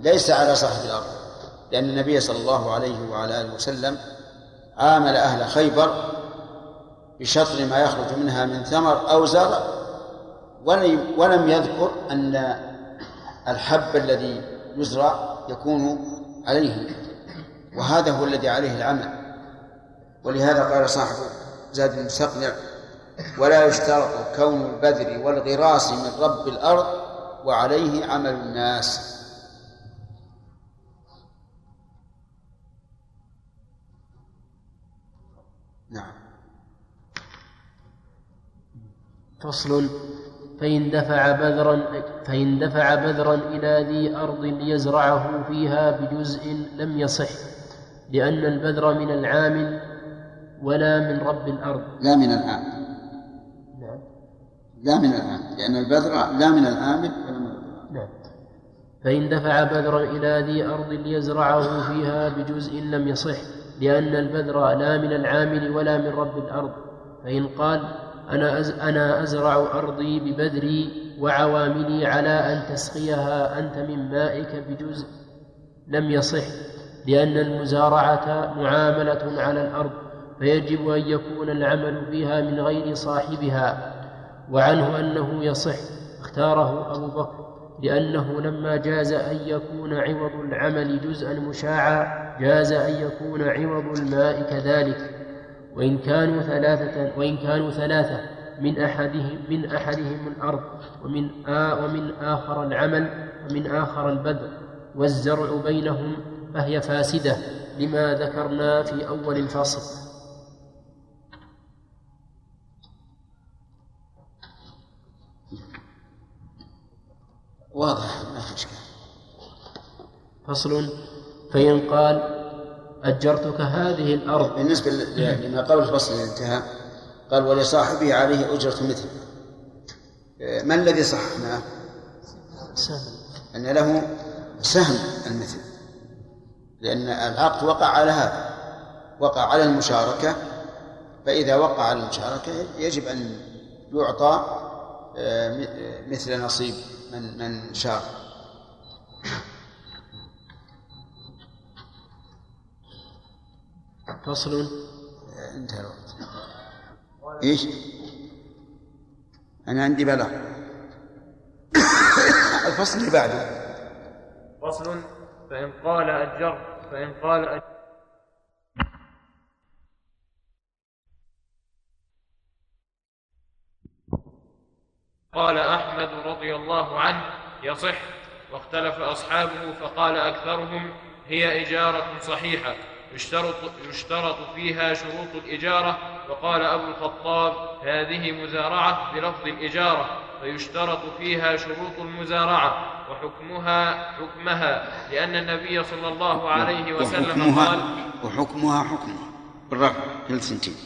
ليس على صاحب الأرض. لأن النبي صلى الله عليه وعلى آله وسلم عامل أهل خيبر بشطر ما يخرج منها من ثمر أو زرع. ولم يذكر أن الحب الذي يزرع يكون عليه. وهذا هو الذي عليه العمل. ولهذا قال صاحب زاد المستقنع ولا يشترط كون البذر والغراس من رب الأرض وعليه عمل الناس. نعم. فصل فإن دفع بذرا فإن دفع بذرا إلى ذي أرض ليزرعه فيها بجزء لم يصح لأن البذر من العامل ولا من رب الأرض. لا من العامل. نعم. لا من العامل لأن البذر لا من العامل ولا من الأرض. نعم. فإن دفع بذرا إلى ذي أرض ليزرعه فيها بجزء لم يصح لأن البذر لا من العامل ولا من رب الأرض. فإن قال أنا أز أنا أزرع أرضي ببذري وعواملي على أن تسقيها أنت من مائك بجزء. لم يصح لأن المزارعة معاملة على الأرض فيجب أن يكون العمل فيها من غير صاحبها. وعنه أنه يصح اختاره أبو بكر لأنه لما جاز أن يكون عوض العمل جزءا مشاعا جاز أن يكون عوض الماء كذلك. وإن كانوا ثلاثة وإن كانوا ثلاثة من أحدهم من أحدهم الأرض ومن آ ومن آخر العمل ومن آخر البذر والزرع بينهم فهي فاسدة. لما ذكرنا في أول الفصل. واضح ما فصل فإن قال أجرتك هذه الأرض. بالنسبة لما قبل الفصل انتهى قال ولصاحبه عليه أجرة مثل. ما الذي صححناه؟ أن له سهم المثل. لأن العقد وقع على هذا. وقع على المشاركة. فإذا وقع على المشاركة يجب أن يعطى آه، آه، مثل نصيب من من شارك. فصل؟ آه، انتهى الوقت. إيش؟ أنا عندي بلاغ الفصل اللي بعده. فصل فإن قال أجرت فإن قال أجرت قال أحمد رضي الله عنه يصح. واختلف أصحابه فقال أكثرهم هي إجارة صحيحة. يشترط, يشترط فيها شروط الإجارة. وقال أبو الخطاب هذه مزارعة بلفظ الإجارة فيشترط فيها شروط المزارعة وحكمها حكمها لأن النبي صلى الله عليه وسلم قال وحكمها وحكمها حكمها بالرفع كل سنتين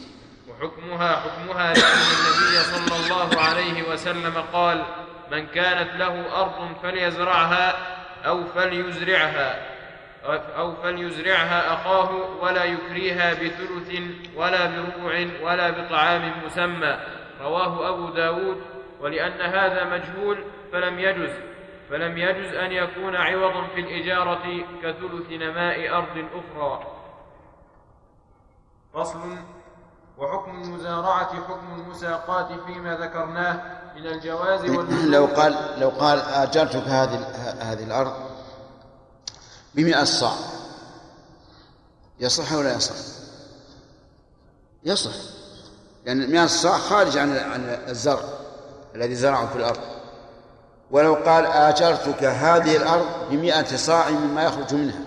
وحكمها حكمها لأن النبي صلى الله عليه وسلم قال من كانت له أرض فليزرعها أو فليزرعها. أو فليزرعها أخاه ولا يكريها بثلث ولا بربع ولا بطعام مسمى. رواه أبو داود. ولأن هذا مجهول فلم يجز. فلم يجز أن يكون عوضا في الإجارة كثلث نماء أرض أخرى. فصل. وحكم المزارعة حكم المساقات فيما ذكرناه من الجواز لو قال لو قال آجرتك هذه هذه الأرض بمئة صاع. يصح ولا يصح؟ يصح. لأن مئة صاع خارج عن عن الزرع الذي زرعه في الأرض. ولو قال آجرتك هذه الأرض بمئة صاع مما يخرج منها.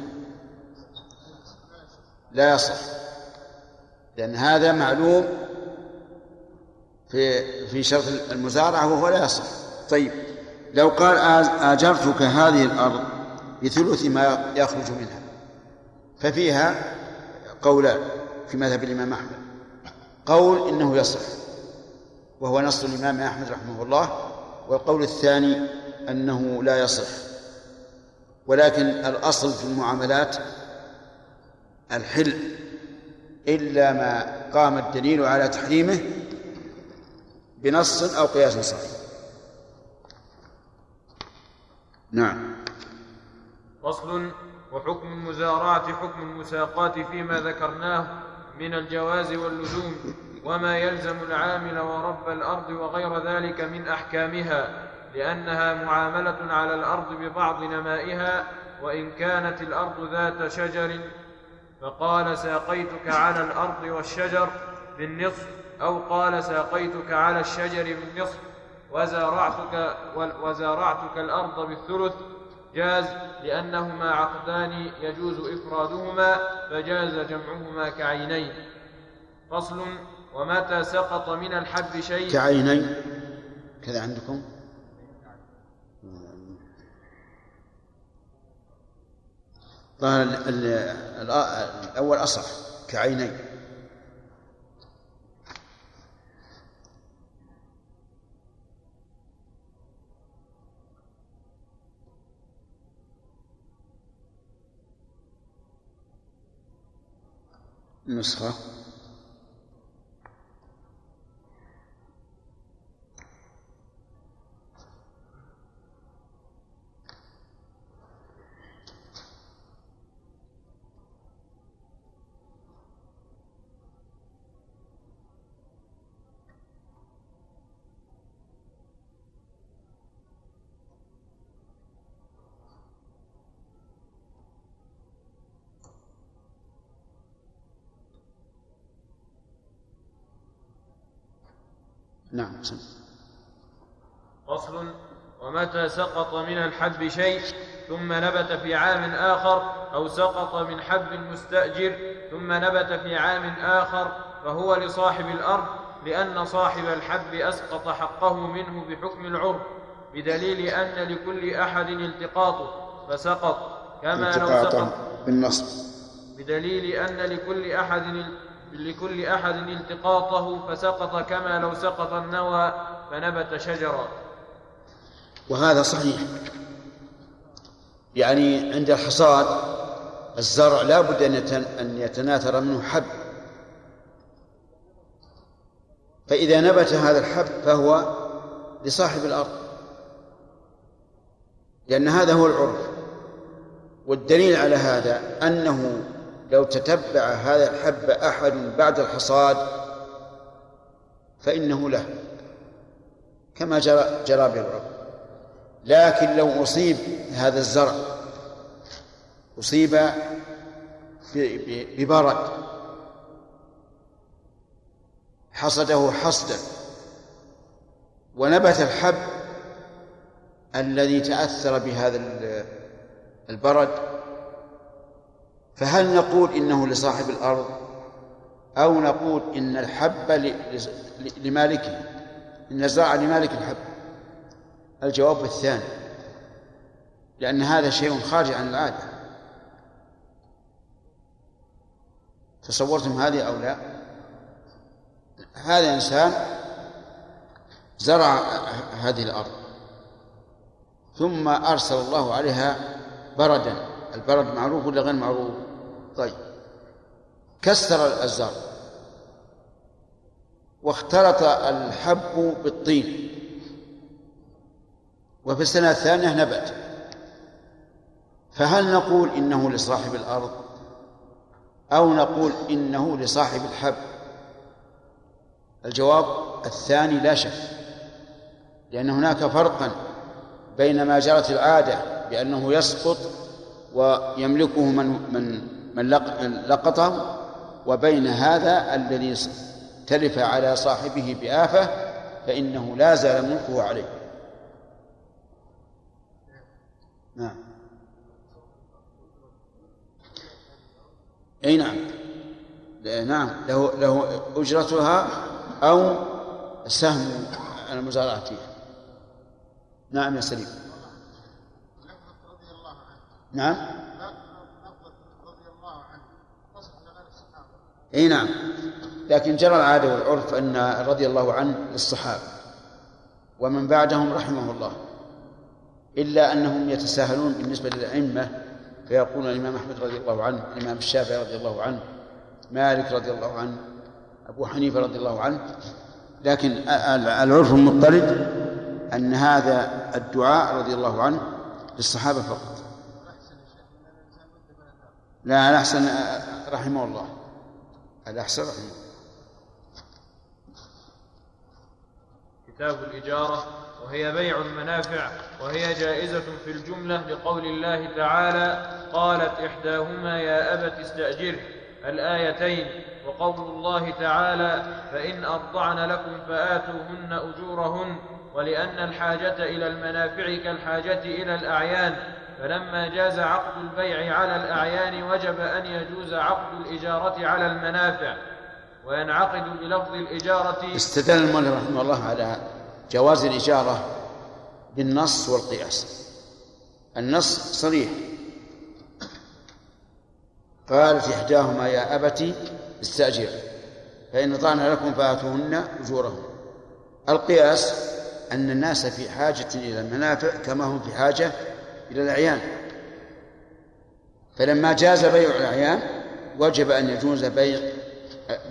لا يصح. لأن هذا معلوم في في شرط المزارعة وهو لا يصح. طيب. لو قال آج- آجرتك هذه الأرض بثلث ما يخرج منها. ففيها قولان في مذهب الإمام أحمد. قول إنه يصح وهو نص الإمام أحمد رحمه الله والقول الثاني أنه لا يصح. ولكن الأصل في المعاملات الحل إلا ما قام الدليل على تحريمه بنص أو قياس صحيح. نعم. فصل وحكم المزارعة حكم المساقات فيما ذكرناه من الجواز واللزوم وما يلزم العامل ورب الأرض وغير ذلك من أحكامها لأنها معاملة على الأرض ببعض نمائها وإن كانت الأرض ذات شجر فقال ساقيتك على الأرض والشجر بالنصف أو قال ساقيتك على الشجر بالنصف وزارعتك وزارعتك الأرض بالثلث جاز لأنهما عقدان يجوز إفرادهما فجاز جمعهما كعينين. فصل ومتى سقط من الحب شيء؟ كعينين. كذا عندكم؟ ظهر الأول أصح كعينين. نسخة. نعم سم. فصل. ومتى سقط من الحب شيء ثم نبت في عام آخر أو سقط من حب مستأجر ثم نبت في عام آخر فهو لصاحب الأرض لأن صاحب الحب أسقط حقه منه بحكم العرف بدليل أن لكل أحد التقاطه فسقط كما لو سقط. بالنصب. بدليل أن لكل أحد لكل أحد التقاطه فسقط كما لو سقط النوى فنبت شجرا. وهذا صحيح. يعني عند الحصاد الزرع لا بد أن يتناثر منه حب. فإذا نبت هذا الحب فهو لصاحب الأرض. لأن هذا هو العرف. والدليل على هذا أنه لو تتبع هذا الحب أحد بعد الحصاد فإنه له كما جرى جرى به العرف لكن لو أصيب هذا الزرع أصيب ببرد حصده حصدا ونبت الحب الذي تأثر بهذا البرد فهل نقول إنه لصاحب الأرض؟ أو نقول إن الحب لمالكه إن الزرع لمالك الحب؟ الجواب الثاني لأن هذا شيء خارج عن العادة. تصورتم هذه أو لا؟ هذا إنسان زرع هذه الأرض ثم أرسل الله عليها بردا. البرد معروف ولا غير معروف؟ طيب. كسر الزرع واختلط الحب بالطين. وفي السنة الثانية نبت فهل نقول إنه لصاحب الأرض؟ أو نقول إنه لصاحب الحب؟ الجواب الثاني لا شك. لأن هناك فرقا بين ما جرت العادة بأنه يسقط ويملكه من من من لقطه وبين هذا الذي تلف على صاحبه بآفة فإنه لا زال ملكه عليه. نعم. أي نعم. نعم. له له أجرتها أو سهم المزارعة فيها نعم يا سليم. نعم. إي نعم. لكن جرى العاده والعرف أن رضي الله عنه للصحابة ومن بعدهم رحمه الله إلا أنهم يتساهلون بالنسبة للأئمة فيقولون الإمام أحمد رضي الله عنه الإمام الشافعي رضي الله عنه مالك رضي الله عنه أبو حنيفة رضي الله عنه لكن العرف المضطرد أن هذا الدعاء رضي الله عنه للصحابة فقط. لا الأحسن رحمه الله. الأحسن. رحمه كتاب الإجارة وهي بيع المنافع وهي جائزة في الجملة لقول الله تعالى قالت إحداهما يا أبت استأجره. الآيتين وقول الله تعالى فإن أرضعن لكم فآتوهن أجورهن ولأن الحاجة إلى المنافع كالحاجة إلى الأعيان. فلما جاز عقد البيع على الأعيان وجب أن يجوز عقد الإجارة على المنافع وينعقد بلفظ الإجارة استدل المؤلف رحمه الله على جواز الإجارة بالنص والقياس. النص صريح. قالت إحداهما يا أبت استأجر فإن طعن لكم فآتوهن أجورهم. القياس أن الناس في حاجة إلى المنافع كما هم في حاجة إلى الأعيان. فلما جاز بيع الأعيان وجب أن يجوز بيع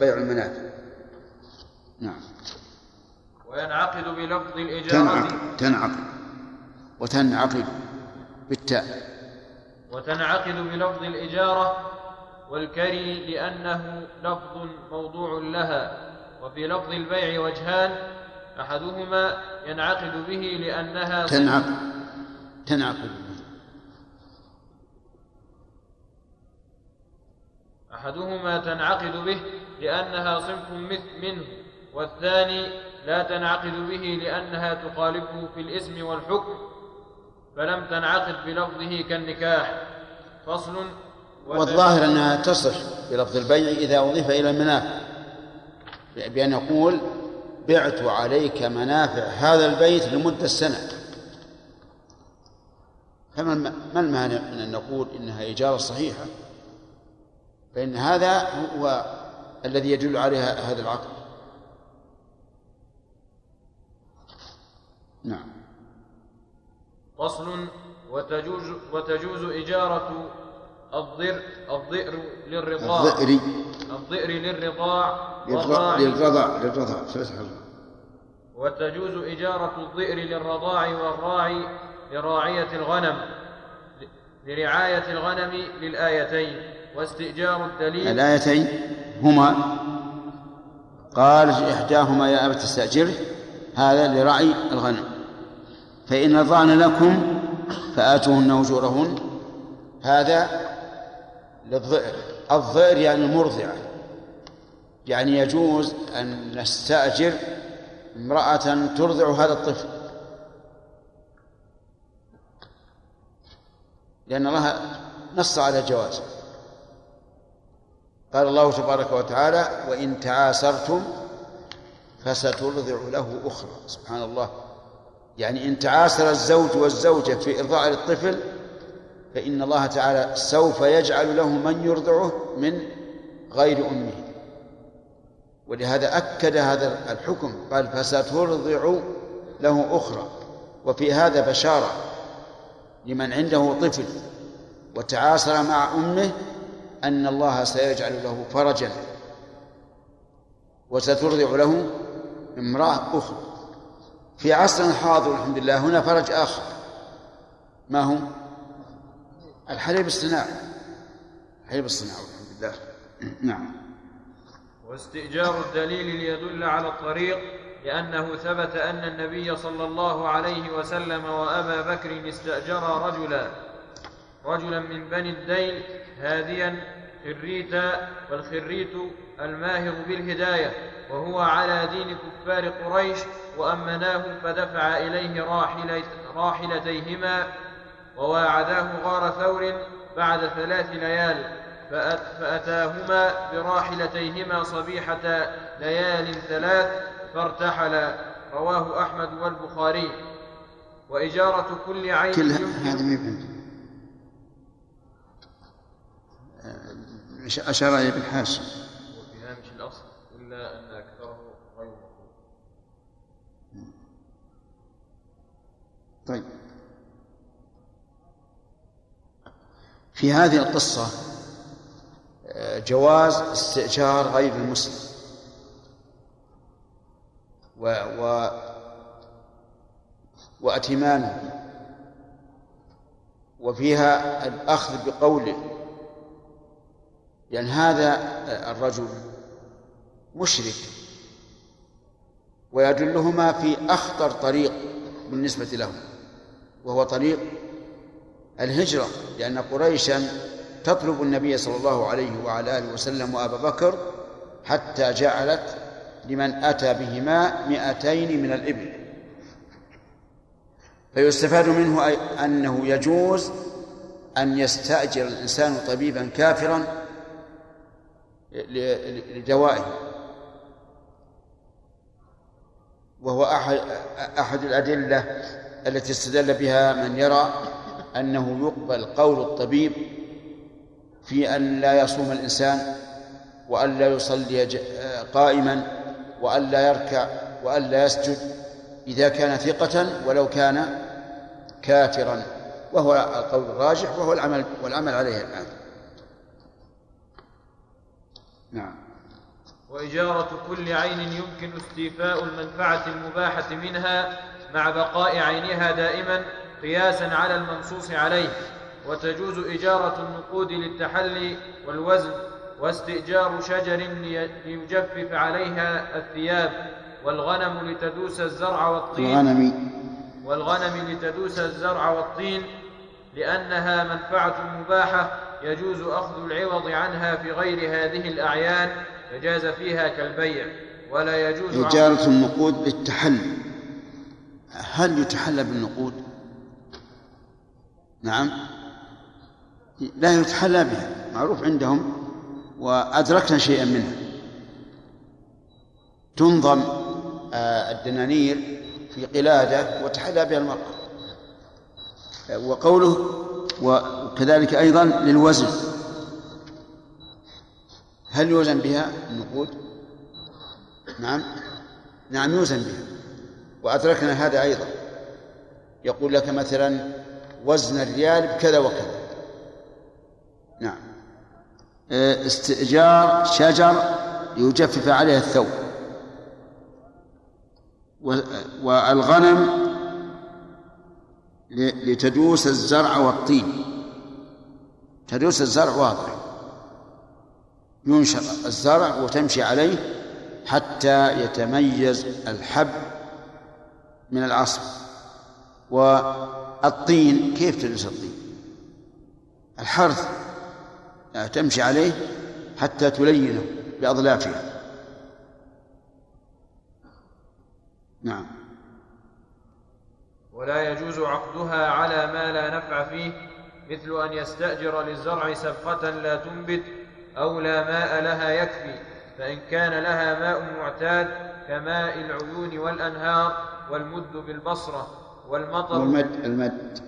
بيع المنافع. نعم. وينعقد بلفظ الإجارة تنعقد تنعقد. وتنعقد بالتاء. وتنعقد بلفظ الإجارة والكري لأنه لفظ موضوع لها. وفي لفظ البيع وجهان أحدهما ينعقد به لأنها تنعقد. تنعقد. أحدهما تنعقد به لأنها صنف منه والثاني لا تنعقد به لأنها تخالفه في الاسم والحكم فلم تنعقد بلفظه كالنكاح فصل. والظاهر أنها تصح بلفظ البيع إذا أضيف إلى المنافع بأن يقول بعت عليك منافع هذا البيت لمدة سنة. فما ما المانع من أن نقول إنها إجارة صحيحة؟ فإن هذا هو الذي يدل عليها هذا العقد نعم. فصل وتجوز وتجوز إجارة الضر الضئر للرضاع. الظئري الضئر للرضاع للر- والراعي للرضع للرضع فتح الله وتجوز إجارة الضئر للرضاع والراعي لراعية الغنم لرعاية الغنم للآيتين. واستئجار الدليل. الآيتين هما قال إحداهما يا أبت استأجره هذا لرعي الغنم. فإن رضعن لكم فآتوهن أجورهن. هذا للضئر الضئر يعني المرضعة. يعني يجوز أن نستأجر امرأة ترضع هذا الطفل. لأن الله نص على الجواز قال الله تبارك وتعالى وإن تعاسرتم فسترضع له أخرى. سبحان الله. يعني إن تعاسر الزوج والزوجة في إرضاع الطفل فإن الله تعالى سوف يجعل له من يرضعه من غير أمه. ولهذا أكد هذا الحكم قال فسترضع له أخرى. وفي هذا بشارة لمن عنده طفل وتعاصر مع أمه أن الله سيجعل له فرجا وسترضع له امرأة أخرى. في عصرنا الحاضر الحمد لله هنا فرج آخر. ما هو؟ الحليب الصناعي. الحليب الصناعي الحمد لله. نعم. واستئجار الدليل ليدل على الطريق لأنه ثبت أن النبي صلى الله عليه وسلم وأبا بكر استأجرا رجلا. رجلا من بني الديل هاديا خريتا والخريت الماهر بالهداية وهو على دين كفار قريش وأمناه فدفع إليه راحلتيهما وواعداه غار ثور بعد ثلاث ليال فأت- فأتاهما براحلتيهما صبيحة ليال ثلاث فارتحلا. رواه أحمد والبخاري. وإجارة كل عين كل هذا ما يبين أشار إليه بالحاشية وفي هامش الأصل إلا أن أكثره غير مفهوم طيب. في هذه القصة آه، جواز استئجار غير المسلم. و, و وأتمانه. وفيها الأخذ بقوله لأن هذا الرجل مشرك ويدلهما في أخطر طريق بالنسبة لهم وهو طريق الهجرة لأن قريشا تطلب النبي صلى الله عليه وعلى آله وسلم وأبا بكر حتى جعلت لمن أتى بهما مئتين من الإبل. فيستفاد منه أنه يجوز أن يستأجر الإنسان طبيبا كافرا لدوائه وهو أحد أحد الأدلة التي استدل بها من يرى أنه يقبل قول الطبيب في أن لا يصوم الإنسان وأن لا يصلي قائما وأن لا يركع وأن لا يسجد إذا كان ثقة ولو كان كافرا. وهو القول الراجح وهو العمل والعمل عليه الآن. نعم. وإجارة كل عين يمكن استيفاء المنفعة المباحة منها مع بقاء عينها دائما قياسا على المنصوص عليه. وتجوز إجارة النقود للتحلي والوزن واستئجار شجر ليجفف عليها الثياب والغنم لتدوس الزرع والطين. الغنم. والغنم لتدوس الزرع والطين لأنها منفعة مباحة يجوز أخذ العوض عنها في غير هذه الأعيان فجاز فيها كالبيع ولا يجوز إجارة النقود للتحلي هل يتحلى بالنقود؟ نعم. لا يتحلى بها معروف عندهم وأدركنا شيئا منها. تنظم آه، الدنانير في قلادة وتحلى بها المرأة. وقوله وكذلك أيضا للوزن. هل يوزن بها النقود؟ نعم. نعم يوزن بها. وأدركنا هذا أيضا. يقول لك مثلا وزن الريال بكذا وكذا. نعم. استئجار شجر ليجفف عليه الثوب. والغنم لتدوس الزرع والطين. تدوس الزرع واضح. ينشر الزرع وتمشي عليه حتى يتميز الحب من العصب. والطين كيف تدوس الطين؟ الحرث يعني تمشي عليه حتى تلينه بأظلافها نعم. ولا يجوز عقدها على ما لا نفع فيه مثل أن يستأجر للزرع سبقة لا تنبت أو لا ماء لها يكفي فإن كان لها ماء معتاد كماء العيون والأنهار والمد بالبصرة والمطر والمد المد.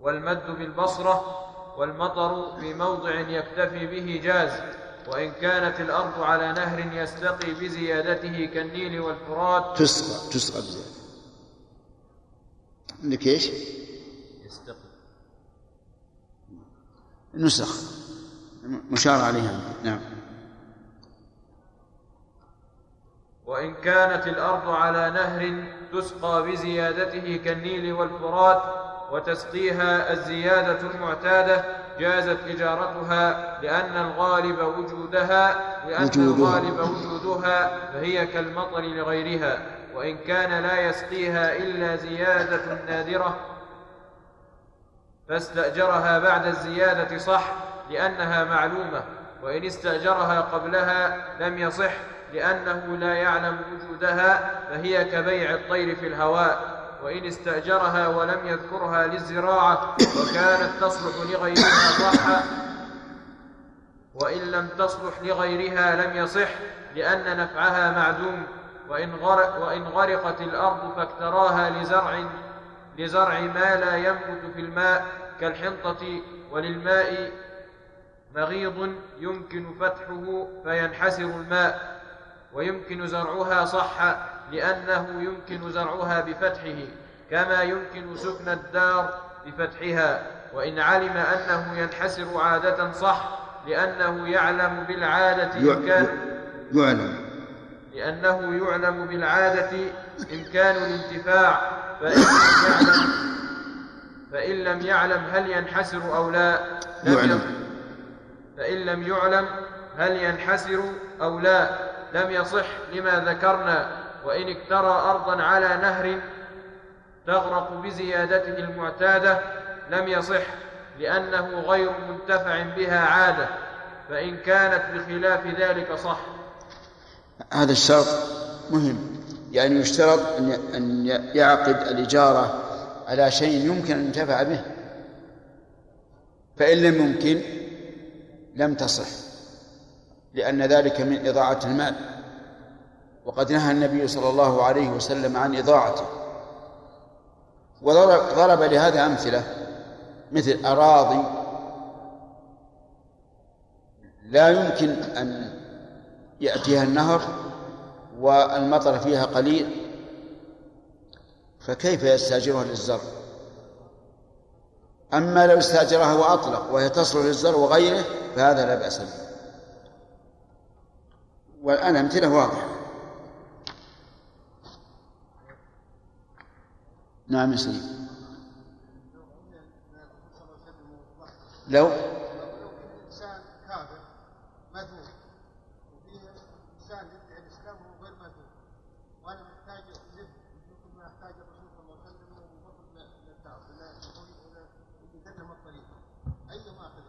والمد بالبصرة والمطر في موضع يكتفي به جاز وإن كانت الأرض على نهر يستقي بزيادته كالنيل والفرات. تسقى تسقى بزيادة. عندك إيش؟ يستقي نسخ. مشار عليها. نعم. وإن كانت الأرض على نهر تسقى بزيادته كالنيل والفرات وتسقيها الزيادة المعتادة جازت إجارتها لأن الغالب وجودها لأن وجودها. الغالب وجودها فهي كالمطر لغيرها. وإن كان لا يسقيها إلا زيادة نادرة فاستأجرها بعد الزيادة صح لأنها معلومة وإن استأجرها قبلها لم يصح لأنه لا يعلم وجودها فهي كبيع الطير في الهواء. وإن استأجرها ولم يذكرها للزراعة وكانت تصلح لغيرها صح وإن لم تصلح لغيرها لم يصح لأن نفعها معدوم. وإن, غرق وإن غرقت الأرض فاكتراها لزرع لزرع ما لا ينبت في الماء. كالحنطة وللماء مغيض يمكن فتحه فينحسر الماء ويمكن زرعها صح لأنه يمكن زرعها بفتحه كما يمكن سكن الدار بفتحها وإن علم أنه ينحسر عادة صح لأنه يعلم بالعادة إمكان يعلم. لأنه يعلم بالعادة إمكان الانتفاع فإن لم يعلم فإن لم يعلم هل ينحسر أو لا لم يعلم. فإن لم يعلم هل ينحسر أو لا لم يصح لما ذكرنا. وإن اكترى أرضا على نهر تغرق بزيادته المعتادة لم يصح لأنه غير منتفع بها عادة. فإن كانت بخلاف ذلك صح. هذا الشرط مهم يعني يشترط أن أن يعقد الإجارة على شيء يمكن أن ينتفع به. فإن لم يمكن لم تصح لأن ذلك من إضاعة المال. وقد نهى النبي صلى الله عليه وسلم عن إضاعته. وضرب ضرب لهذا أمثلة مثل أراضي لا يمكن أن يأتيها النهر والمطر فيها قليل. فكيف يستأجرها للزرع؟ أما لو استأجرها وأطلق وهي تصلح للزرع وغيره فهذا لا بأس به. والآن أمثلة واضحة. نعم سيدي. لو لو في انسان كافر مذموم وفي انسان يدعي الاسلام وهو غير مذموم وأنا محتاج له مثل ما احتاج الرسول صلى الله عليه وسلم وفضل للدعوه إلى يدلهم الطريق ايما اخذ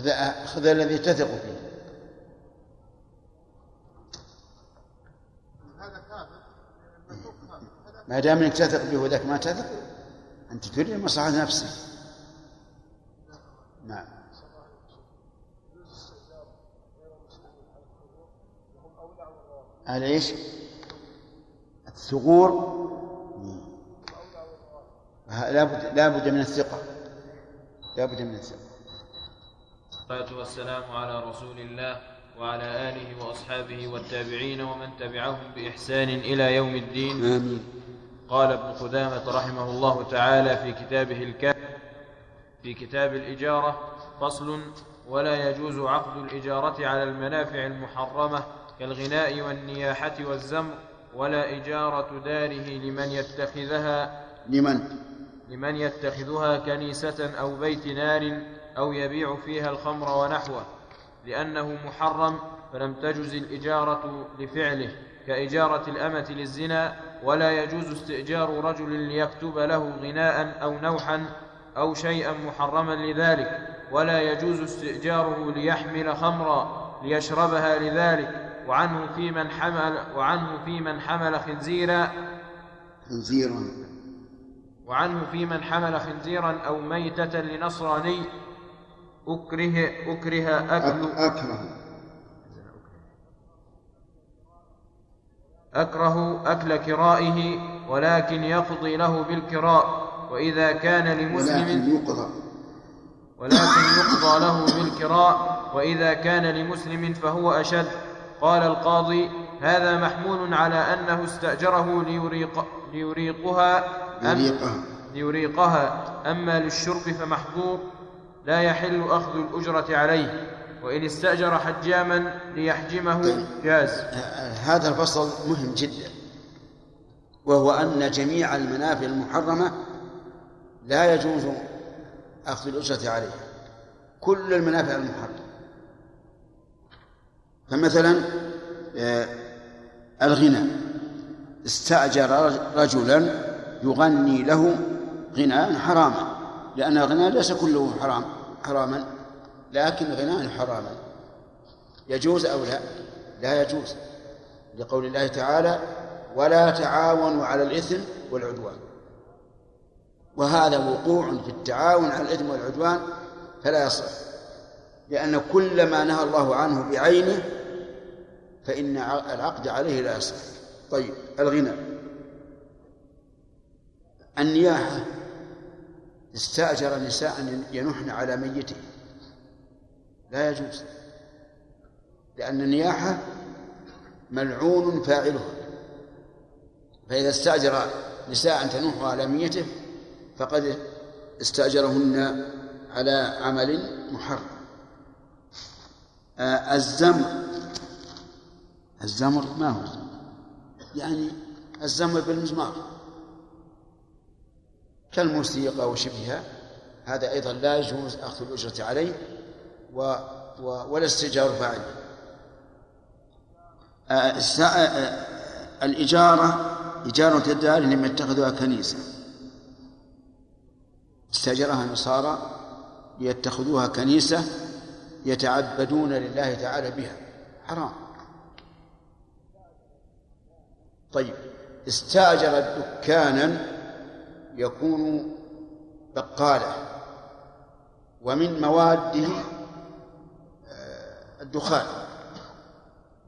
خذ خذ الذي تثق فيه. ما دام انك تثق به وذاك ما تثق أنت تريد مصلحة نفسك. نعم. على إيش؟ الثغور. لابد لابد من الثقة. لابد من الثقة. والصلاة والسلام على رسول الله وعلى آله وأصحابه والتابعين ومن تبعهم بإحسان إلى يوم الدين آمين قال ابن قدامة رحمه الله تعالى في كتابه الكافي في كتاب الإجارة فصل ولا يجوز عقد الإجارة على المنافع المحرمة كالغناء والنياحة والزمر ولا إجارة داره لمن يتخذها لمن؟ لمن يتخذها كنيسة أو بيت نار أو يبيع فيها الخمر ونحوه لأنه محرم فلم تجز الإجارة لفعله كإجارة الأمة للزنا ولا يجوز استئجار رجل ليكتب له غناء أو نوحا أو شيئا محرما لذلك ولا يجوز استئجاره ليحمل خمرا ليشربها لذلك وعنه في من حمل وعنه في من حمل خنزيرا خنزيرا. وعنه في من حمل خنزيرا أو ميتة لنصراني أكره أكره أكل أكره. أكره أكل كرائه ولكن يقضي له بالكراء وإذا كان لمسلم ولكن يقضى. ولكن يقضى له بالكراء وإذا كان لمسلم فهو أشد. قال القاضي هذا محمول على أنه استأجره ليريق ليريقها. أم يريقها ليريقها. أما للشرب فمحظور. لا يحل أخذ الأجرة عليه وإن استأجر حجاما ليحجمه جاز. هذا الفصل مهم جدا وهو أن جميع المنافع المحرمة لا يجوز أخذ الأجرة عليها كل المنافع المحرمة. فمثلا آه، الغنى. استأجر رجلا يغني له غناء حراما. لأن الغناء ليس كله حرام حراما لكن غناء حراما. يجوز أو لا؟ لا يجوز. لقول الله تعالى ولا تعاونوا على الإثم والعدوان. وهذا وقوع في التعاون على الإثم والعدوان فلا يصح لأن كل ما نهى الله عنه بعينه فإن العقد عليه لا يصح. طيب الغنى. النياحة. استأجر نساء ينحن على ميته. لا يجوز لأن النياحة ملعون فاعلها فإذا استأجر نساء تنوح على ميته فقد استأجرهن على عمل محرم. آه، الزمر الزمر ما هو؟ الزمر؟ يعني الزمر بالمزمار. كالموسيقى وشبهها. هذا أيضا لا يجوز أخذ الأجرة عليه و و ولا استئجار فاعله آه، الس- آه، الإجارة إجارة الدار لم يتخذوها كنيسة. استأجرها النصارى ليتخذوها كنيسة يتعبدون لله تعالى بها. حرام. طيب استأجر دكانا يكون بقالة. ومن مواده آه، الدخان.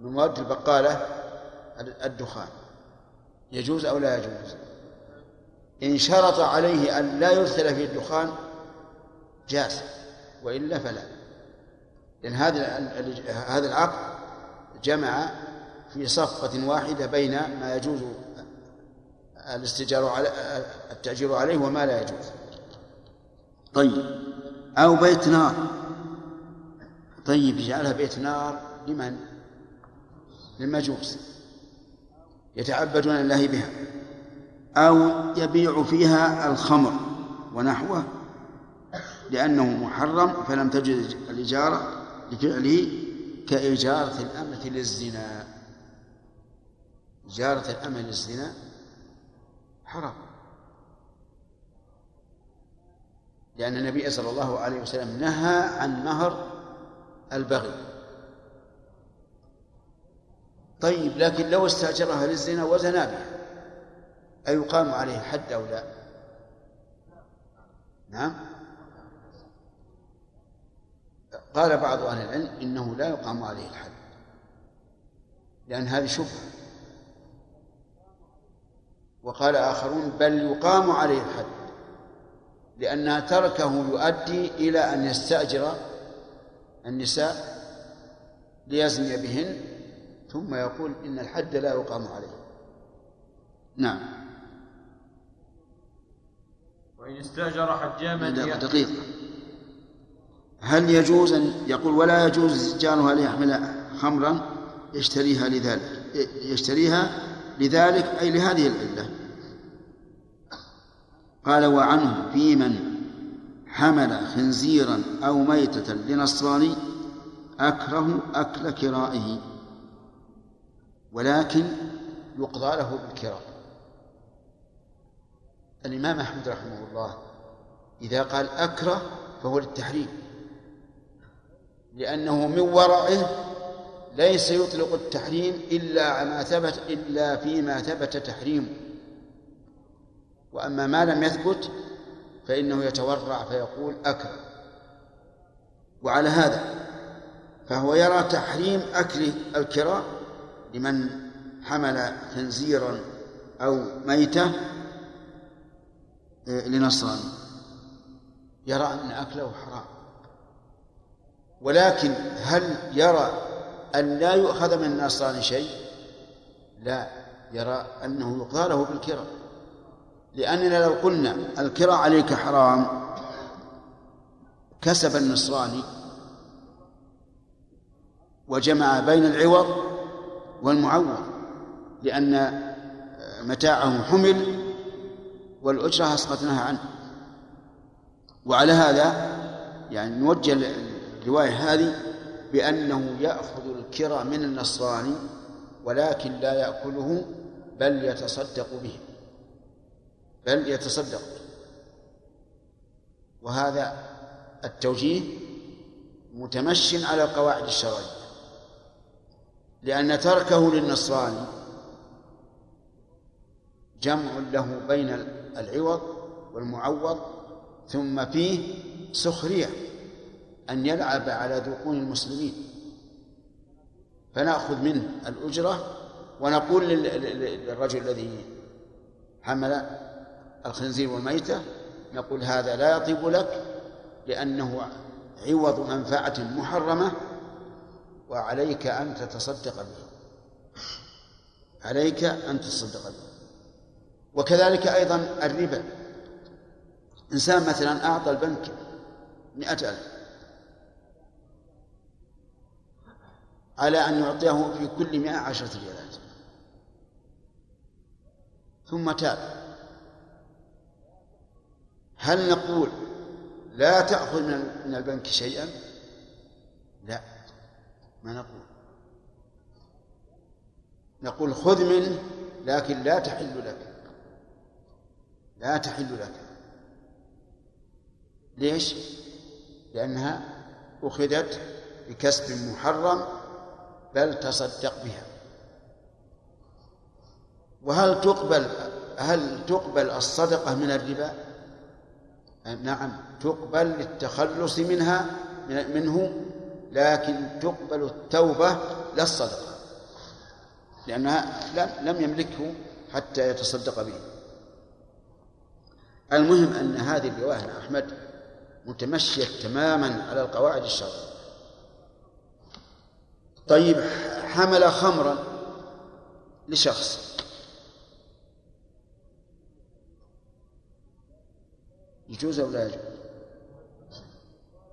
من مواد البقالة الدخان. يجوز أو لا يجوز؟ إن شرط عليه أن لا يرسل فيه الدخان جاز وإلا فلا. لأن هذا هذا العقد جمع في صفقة واحدة بين ما يجوز الاستجار على التأجير عليه وما لا يجوز. طيب. أو بيت نار. طيب يجعلها بيت نار لمن؟ للمجوس. يتعبدون لله بها. أو يبيع فيها الخمر ونحوه لأنه محرم فلم تجد الإجارة لفعله كإجارة الأمة للزنا. إجارة الأمة للزنا. حرام. لأن النبي صلى الله عليه وسلم نهى عن مهر البغي. طيب لكن لو استأجرها للزنا وزنا بها أيقام عليه حد أو لا؟ نعم. قال بعض أهل العلم إنه لا يقام عليه الحد لأن هذه شبهة. وقال آخرون بل يقام عليه الحد لأن تركه يؤدي إلى أن يستأجر النساء ليزني بهن ثم يقول إن الحد لا يقام عليه. نعم. وإن استأجر حجاما دقيقة هل يجوز أن يقول ولا يجوز جارها ليحمل خمرا يشتريها لذلك يشتريها لذلك أي لهذه العلة. قال وعنه في من حمل خنزيرا أو ميتة لنصراني أكره أكل كرائه ولكن يقضى له بالكراء الإمام أحمد رحمه الله إذا قال أكره فهو للتحريم لأنه من ورعه ليس يطلق التحريم إلا ما ثبت إلا فيما ثبت تحريمه وأما ما لم يثبت فإنه يتورع فيقول أكره. وعلى هذا فهو يرى تحريم أكل الكراء لمن حمل خنزيرا أو ميتة لنصراني يرى أن أكله حرام. ولكن هل يرى أن لا يؤخذ من النصراني شيء لا يرى أنه يقضى له بالكرة لأننا لو قلنا الكرة عليك حرام كسب النصراني وجمع بين العوض والمعوض لأن متاعه حمل والأجرة أسقطناها عنه. وعلى هذا يعني نوجه الرواية هذه بأنه يأخذ الكرى من النصراني ولكن لا يأكله بل يتصدق به. بل يتصدق وهذا التوجيه متمش على القواعد الشرعية. لأن تركه للنصراني جمع له بين العوض والمعوض ثم فيه سخرية. أن يلعب على ذقون المسلمين. فنأخذ منه الأجرة ونقول للرجل الذي حمل الخنزير والميتة نقول هذا لا يطيب لك لأنه عوض منفعة محرمة وعليك أن تتصدق به. عليك أن تتصدق به. وكذلك أيضا الربا. إنسان مثلا أعطى البنك مئة ألف. على أن يعطيه في كل مئة عشرة ريالات. ثم تاب. هل نقول لا تأخذ من البنك شيئا؟ لا ما نقول. نقول خذ منه لكن لا تحل لك. لا تحل لك. ليش؟ لأنها أخذت بكسب محرم بل تصدق بها. وهل تقبل هل تقبل الصدقة من الربا؟ نعم تقبل للتخلص منها منه لكن تقبل التوبة لا الصدقة لأنها لم يملكه حتى يتصدق به. المهم أن هذه الرواية أحمد متمشية تماما على القواعد الشرعية. طيب حمل خمرا لشخص. يجوز أو لا يجوز؟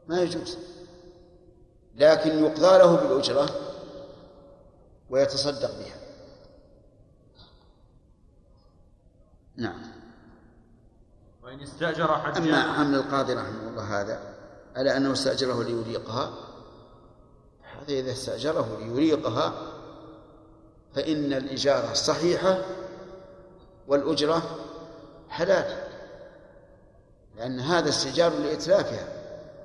ما يجوز. لكن يقضى له بالأجرة ويتصدق بها. نعم. وإن استأجر حجاج أما حمل القاضي رحمه الله هذا على أنه استأجره ليريقها هذا إذا استأجره ليريقها فإن الإجارة صحيحة والأجرة حلال لأن هذا استئجار لإتلافها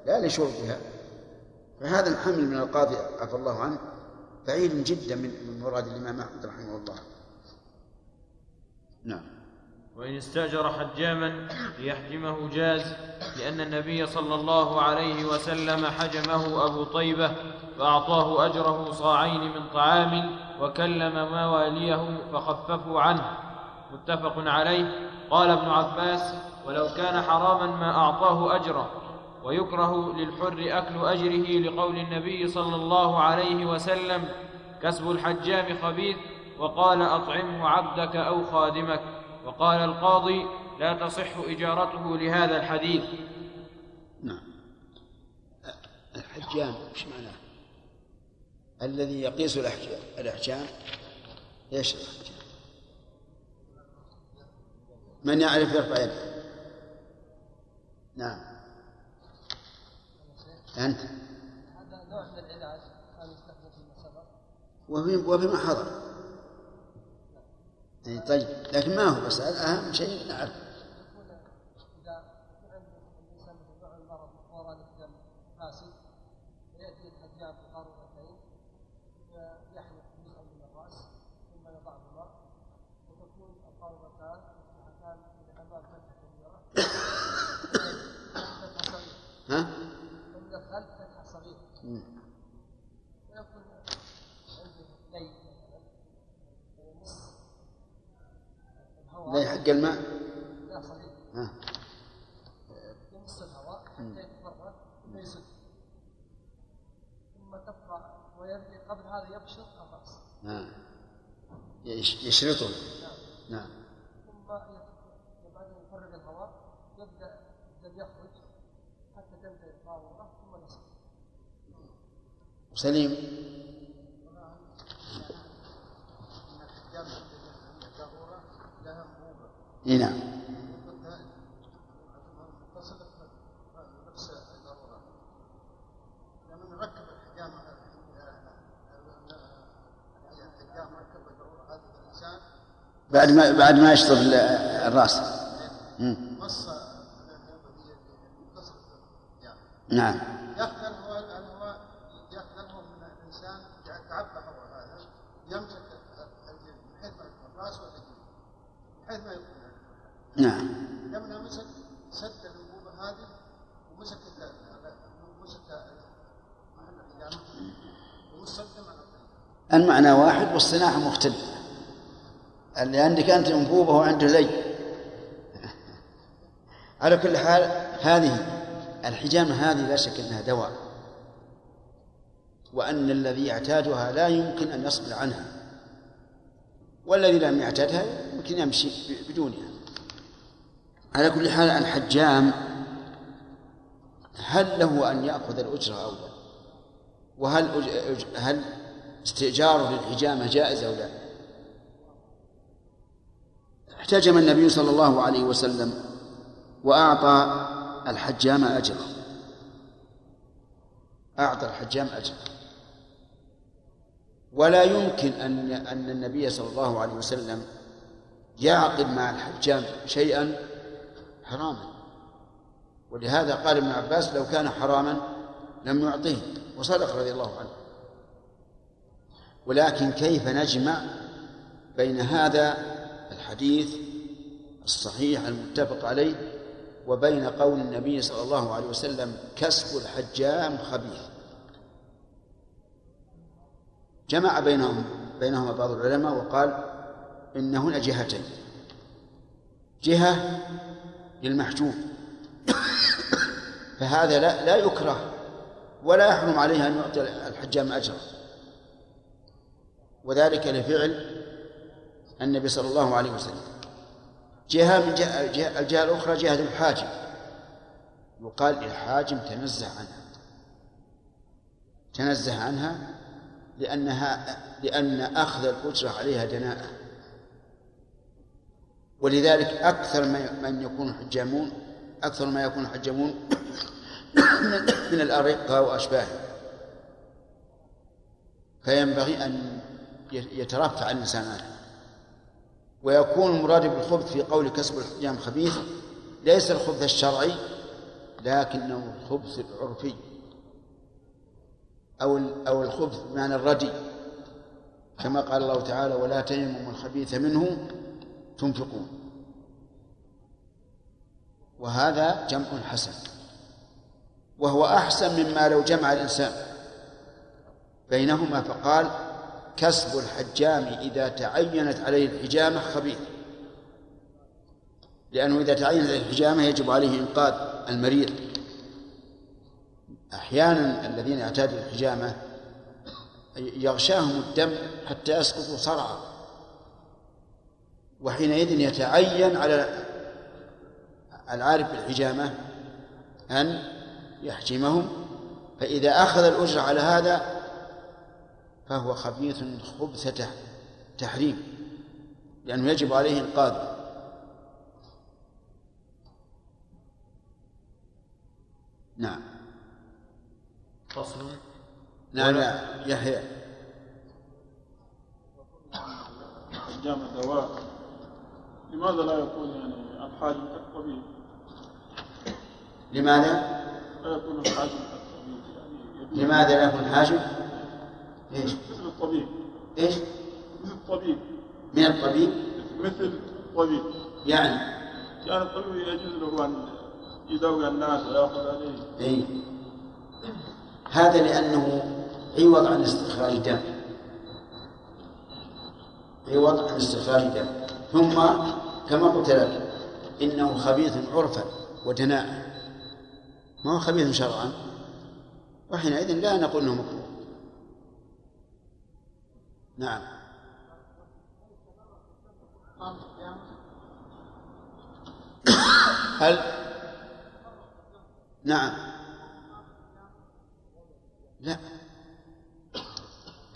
لا لشربها. فهذا الحمل من القاضي عفى الله عنه بعيد جدا من مراد الإمام أحمد رحمه الله. نعم. وإن استأجر حجاما ليحجمه جاز لأن النبي صلى الله عليه وسلم حجمه أبو طيبة فأعطاه أجره صاعين من طعام وكلم مواليه فخففوا عنه. متفق عليه. قال ابن عباس ولو كان حراما ما أعطاه أجره ويكره للحر أكل أجره لقول النبي صلى الله عليه وسلم كسب الحجام خبيث وقال أطعمه عبدك أو خادمك وقال القاضي لا تصح إجارته لهذا الحديث. نعم. الحجام إيش معناه؟ الذي يقيس الأحجام إيش الأحجام؟ من يعرف يرفع يده؟ نعم. أنت. هذا نوع طيب لكن ما هو بس أهم شيء نعرف يكون اذا عند الانسان مثل نوع المرض فوران الدم فاسد فياتي الحجام بقارورتين يحلق جزءا من الراس ثم يضعهما وتكون القارورتان مفتوحتان للامام فتحه كبيره فتحه صغيره ها؟ ومن الخلف فتحه صغيره مم. ويكون عنده لي مثلا نصف لا الهواء حق الماء؟ لا صغير ها. يمص الهواء حتى يتفرغ ثم يسد ثم تبقى ويبدي قبل هذا يبشر الرأس. يش- يشرطه. نعم. ثم يت- بعد أن يفرغ الهواء يبدأ الدم يخرج حتى تنتهي القاروره ثم نصف سليم ان الحجام عند الضروره لها انبوبه اي نعم وقلنا متصلة بنفس الضروره لما نركب الحجام على الحجام ركب الضروره هذه الانسان بعد ما بعد ما يشطب ال- الرأس. نعم ياخذ الهواء الهواء ياخذ الهواء من الانسان تعبى هواء هذا يمسك الجلد من حيث ما يكون الراس والجلد من حيث ما يكون نعم لما مسك سد الانبوبه هذه ومسك ال- ومسك محل الحجامه ومسدم على الطريق المعنى واحد والصناعة مختلفة اللي عندك أنت أنبوبة وعنده لي على كل حال هذه الحجامة هذه لا شك أنها دواء. وأن الذي يعتادها لا يمكن أن يصبر عنها. والذي لم يعتادها يمكن يمشي بدونها. على كل حال الحجام هل له أن يأخذ الأجرة أو لا؟ وهل هل استئجاره للحجامة جائز أو لا؟ احتجم النبي صلى الله عليه وسلم وأعطى الحجام أجره أعطى الحجام أجره ولا يمكن أن أن النبي صلى الله عليه وسلم يعقد مع الحجام شيئا حراما. ولهذا قال ابن عباس لو كان حراما لم يعطيه. وصدق رضي الله عنه. ولكن كيف نجمع بين هذا الحديث الصحيح المتفق عليه وبين قول النبي صلى الله عليه وسلم كسب الحجام خبيث؟ جمع بينهم بينهما بعض العلماء وقال إن هنا جهتين. جهة للمحجوب. فهذا لا لا يكره ولا يحرم عليه أن يعطي الحجام أجرا. وذلك لفعل النبي صلى الله عليه وسلم. جهة من جهة الجهة الأخرى جهة الحاجم. يقال للحاجم تنزه عنها. تنزه عنها لأنها لأن أخذ الأجرة عليها دناءة. ولذلك أكثر من يكون حجامون أكثر ما يكون حجامون من الأرقة وأشباهه فينبغي أن يترفع الإنسان عنه ويكون المراد بالخبث في قول كسب الحجام خبيث ليس الخبث الشرعي لكنه الخبث العرفي. أو أو الخبث بمعنى الردي. كما قال الله تعالى ولا تيمموا الخبيث منه تنفقون. وهذا جمع حسن. وهو أحسن مما لو جمع الإنسان بينهما فقال كسب الحجام إذا تعينت عليه الحجامة خبيث. لأنه إذا تعينت عليه الحجامة يجب عليه إنقاذ المريض. أحيانا الذين اعتادوا الحجامة يغشاهم الدم حتى يسقطوا صرعا. وحينئذ يتعين على العارف بالحجامة أن يحجمهم. فإذا أخذ الأجر على هذا فهو خبيث خبث تحريم لأنه يجب عليه إنقاذه. نعم. فصل. نعم لا يحيى. جامع دواء لماذا لا يكون يعني الحاج كالطبيب؟ لماذا؟ لا يكون الحاج كالطبيب يعني لماذا لا يكون حاجب؟ إيش؟ مثل الطبيب. إيش؟ مثل الطبيب. من الطبيب؟ مثل الطبيب. يعني؟ يعني الطبيب يجوز له أن يداوي الناس ويأخذ عليه. اي هذا لأنه عوض عن استخراج الدم. عوض عن استخراج الدم. ثم كما قلت لك إنه خبيث عرفا ودناء. ما هو خبيث شرعا؟ وحينئذ لا نقول إنه مكروه. نعم. هل؟ نعم. لا.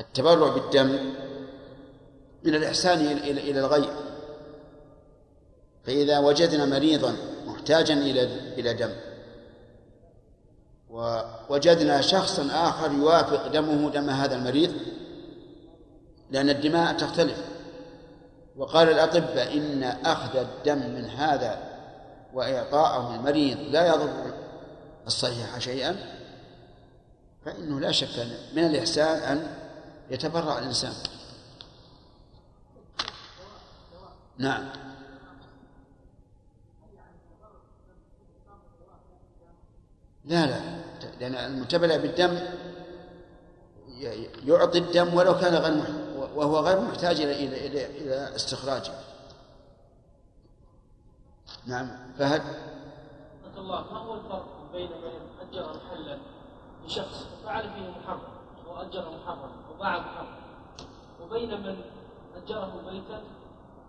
التبرع بالدم من الإحسان إلى إلى الغير. فإذا وجدنا مريضا محتاجا إلى إلى دم ووجدنا شخصا آخر يوافق دمه دم هذا المريض لأن الدماء تختلف. وقال الأطباء إن أخذ الدم من هذا وإعطاءه المريض لا يضر الصحيح شيئا فإنه لا شك من الإحسان أن يتبرع الإنسان. نعم. لا لا. لأن المتبلع بالدم يعطي الدم ولو كان غير وهو غير محتاج إلى إلى إلى, استخراجه. نعم. فهد الله ما هو الفرق بين من أجر محلا لشخص فعل فيه محرم وأجر محرم وباع محرم؟ وبين من أجره بيتا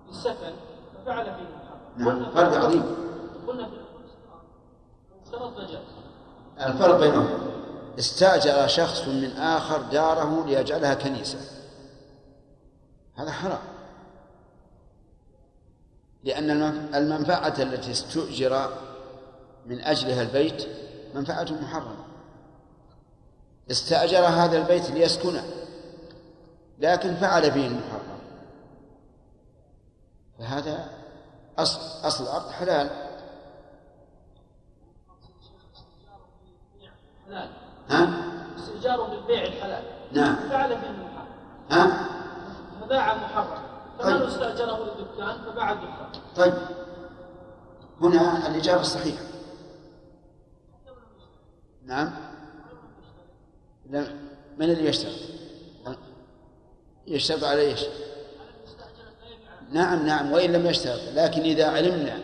للسكن ففعل فيه محرم. نعم فرق عظيم. قلنا في اشترط فجاز الفرق بينهم. استأجر شخص من آخر داره ليجعلها كنيسة. هذا حرام. لأن المنفعة التي استؤجر من أجلها البيت منفعة محرمة. استأجر هذا البيت ليسكنه لكن فعل فيه المحرم. فهذا أصل أصل العقد حلال. حلال. ها؟ استئجاره بالبيع الحلال. نعم. فعل فيه المحرم. ها؟ فباع محرم. طيب. فمن استأجره للدكان؟ فباع الدكان. طيب. هنا الإجابة الصحيحة. نعم. لا من اللي يشترط؟ يشترط على إيش؟ نعم نعم وإن لم يشترط لكن إذا علمنا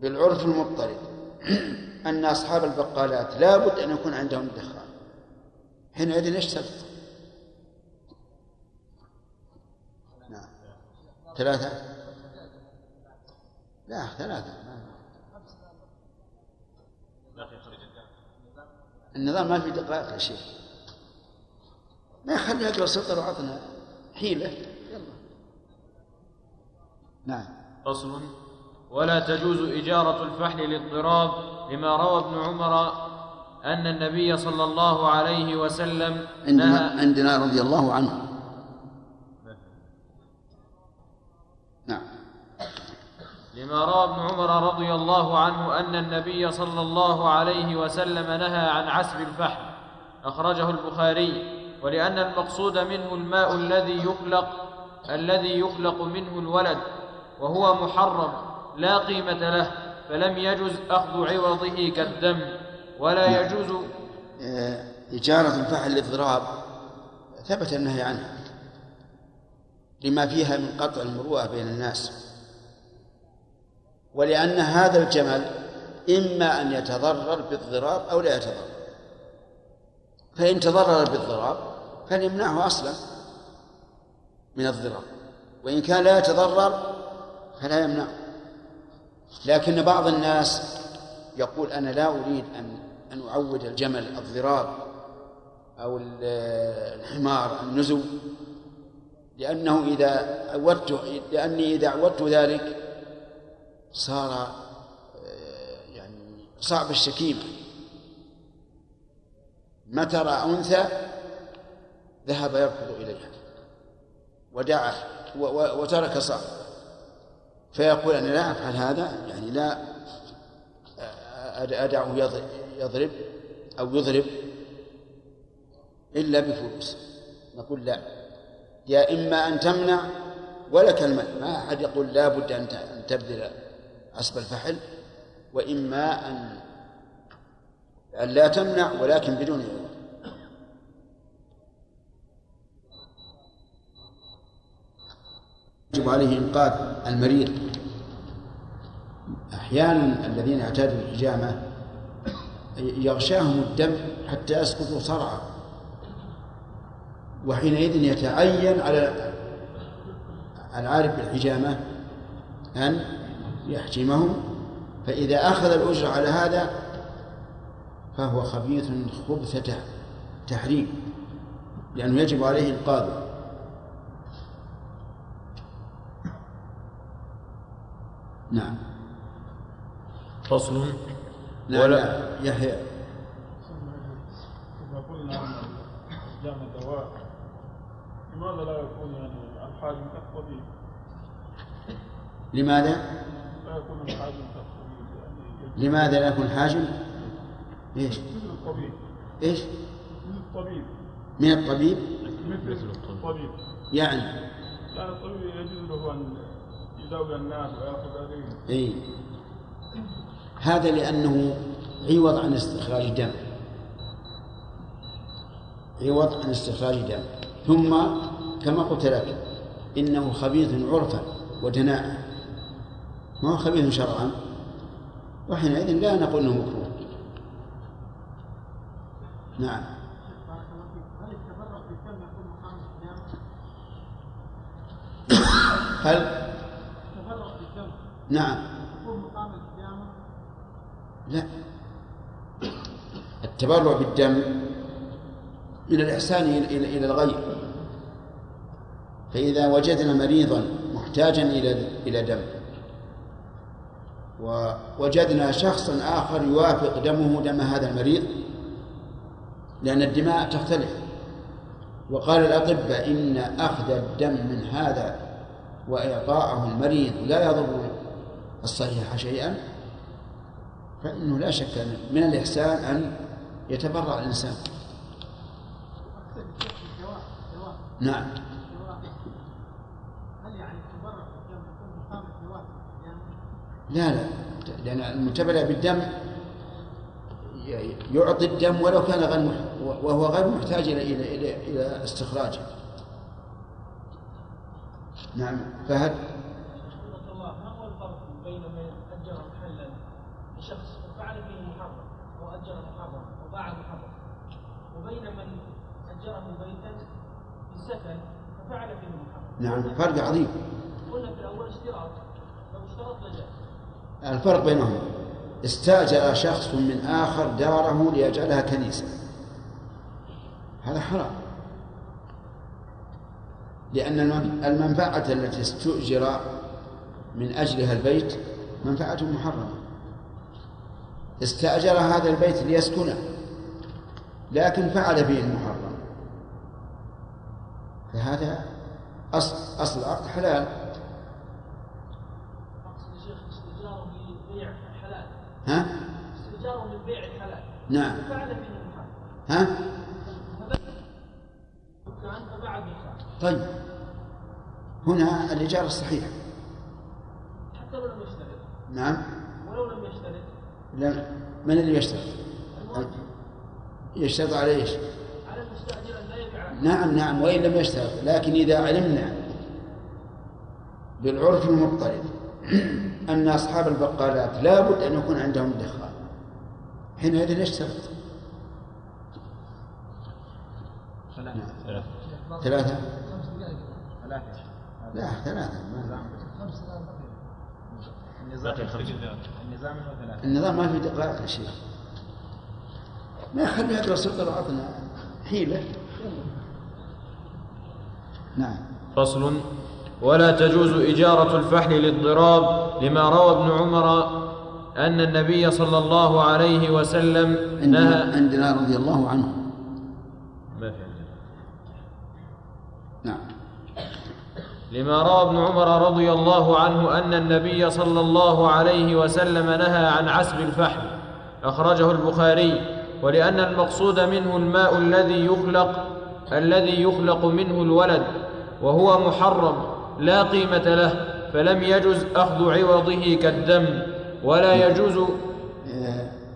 بالعرف المضطرد أن أصحاب البقالات لابد أن يكون عندهم دخان حينئذ يشترط نعم ثلاثة؟ لا ثلاثة. النظام ما في دقائق يا شيخ. ما يخلي يقرا سطر وعطنا حيلة. يلا. نعم. فصل. ولا تجوز إجارة الفحل للاضطراب لما روى ابن عمر أن النبي صلى الله عليه وسلم عندنا عندنا رضي الله عنه. لما روى ابن عمر رضي الله عنه أن النبي صلى الله عليه وسلم نهى عن عسب الفحم أخرجه البخاري. ولأن المقصود منه الماء الذي يخلق الذي يخلق منه الولد وهو محرم لا قيمة له فلم يجز أخذ عوضه كالدم ولا يجوز آه، إجارة الفحل للضراب ثبت النهي عنها لما فيها من قطع المروءة بين الناس. ولأن هذا الجمل إما أن يتضرر بالضراب أو لا يتضرر. فإن تضرر بالضراب فليمنعه أصلا من الضرر وإن كان لا يتضرر فلا يمنعه. لكن بعض الناس يقول أنا لا أريد أن أن أعود الجمل الضراب أو الحمار النزو لأنه إذا عودت لأني إذا عودت ذلك صار آه، يعني صعب الشكيمة متى رأى أنثى ذهب يركض إليها ودعا وترك صعب فيقول أنا لا أفعل هذا يعني لا أد- أدعه يض- يضرب أو يضرب إلا بفلوس. نقول لا. يا إما أن تمنع ولك المال. ما أحد يقول لا بد أن تبذل عصب الفحل وإما أن أن لا تمنع ولكن بدون عوض يجب عليه إنقاذ المريض. أحيانا الذين اعتادوا الحجامة يغشاهم الدم حتى يسقطوا صرعى وحينئذ يتعين على العارف بالحجامة أن يحجمهم فإذا أخذ الأجرة على هذا فهو خبيث خبث تحريم لأنه يجب عليه إنقاذه نعم. فصل. لا ولا- لا يحيى. إذا قلنا أن الجامع دواء لماذا لا يكون يعني الحاجم كالطبيب؟ لماذا؟ يكون الحاجم يعني لماذا لا يكون حاجم إيش؟ مثل الطبيب. إيش؟ مثل الطبيب. من الطبيب؟ مثل الطبيب. يعني؟ يعني الطبيب يجوز له أن يداوي الناس ويأخذ عليهم. إي. هذا لأنه عوض عن استخراج دم عوض عن استخراج دم ثم كما قلت لك إنه خبيث عرفا ودناء. ما هو خبيث شرعا. وحينئذ لا نقول إنه مكروه. نعم. هل؟ نعم؟ لا. التبرع بالدم من الإحسان إلى الغير. فإذا وجدنا مريضا محتاجا إلى إلى دم. ووجدنا شخصا آخر يوافق دمه دم هذا المريض لأن الدماء تختلف. وقال الأطباء إن أخذ الدم من هذا وإعطاءه المريض لا يضر الصحيح شيئا فإنه لا شك من الإحسان أن يتبرع الإنسان. نعم هل يعني التبرع بالدم يكون مقابل ثواب لا لا. لأن المتبرع بالدم يعطي الدم ولو كان غير وهو غير محتاج إلى إلى إلى, استخراجه. نعم. فهد الله ما هو الفرق بين من أجر محلا لشخص فعل فيه محرم أو أجر محرم وباع محرم وبين من أجره بيتا فيه محرم نعم. فرق عظيم. قلنا في الأول اشتراط لو اشترط لجاز الفرق بينهم. استأجر شخص من آخر داره ليجعلها كنيسة. هذا حرام. لأن المن- المنفعة التي استؤجر من أجلها البيت منفعة محرمة. استأجر هذا البيت ليسكنه لكن فعل به المحرم. فهذا أصل أصل العقد حلال أقصد يا شيخ استئجاره لبيع الحلال ها؟ للبيع الحلال. نعم. فيه ها؟ طيب. هنا الإيجار الصحيح. حتى لو لم يشترط. نعم. ولو لم يشترط. لم من اللي يشترط؟ يشترط على إيش؟ على المستأجر أن لا يبيع. نعم نعم. وإن لم يشترط. لكن إذا علمنا بالعرف المضطرد أن أصحاب البقالات لابد أن يكون عندهم دخان. حينئذ يشترط ثلاثة ثلاثة. ثلاثة لا ثلاثة. النظام النظام ما في دقائق يا شيخ ما يخلي يقرأ سطر وعطنا حيلة. نعم. فصل. ولا تجوز إجارة الفحل للضراب لما روى ابن عمر أن النبي صلى الله عليه وسلم نهى عندنا رضي الله عنه. ما في. نعم. لما روى ابن عمر رضي الله عنه أن النبي صلى الله عليه وسلم نهى عن عسب الفحل. أخرجه البخاري. ولأن المقصود منه الماء الذي يخلق الذي يخلق منه الولد وهو محرم. لا قيمة له فلم يجز أخذ عوضه كالدم ولا يجوز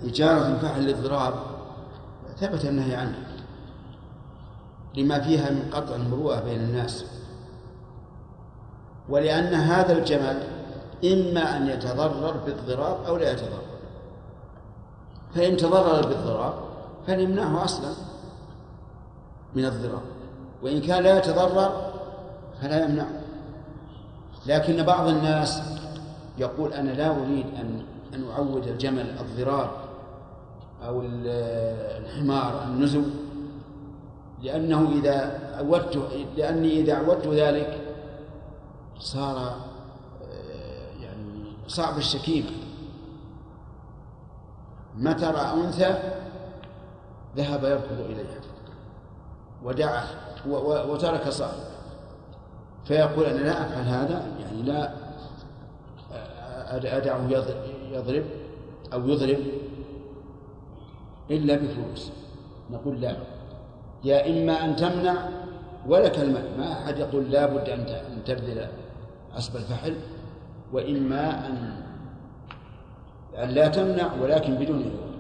إجارة الفحل للضراب ثبت النهي عنه لما فيها من قطع المروءة بين الناس. ولأن هذا الجمل إما أن يتضرر بالضراب أو لا يتضرر. فإن تضرر بالضراب فليمنعه أصلا من الضرار. وإن كان لا يتضرر فلا يمنعه لكن بعض الناس يقول أنا لا أريد أن أن أعود الجمل الضرار أو ال- الحمار النزو لأنه إذا عودت لأني إذا عودت ذلك صار آه، يعني صعب الشكيمة متى رأى أنثى ذهب يركض إليها ودعا وترك صاحبه. فيقول أنا لا أفعل هذا يعني لا أدعه يض- يضرب أو يضرب إلا بفلوس. نقول لا. يا إما أن تمنع ولك المال. ما أحد يقول لا بد أن تبذل عصب الفحل وإما أن أن لا تمنع ولكن بدون عوض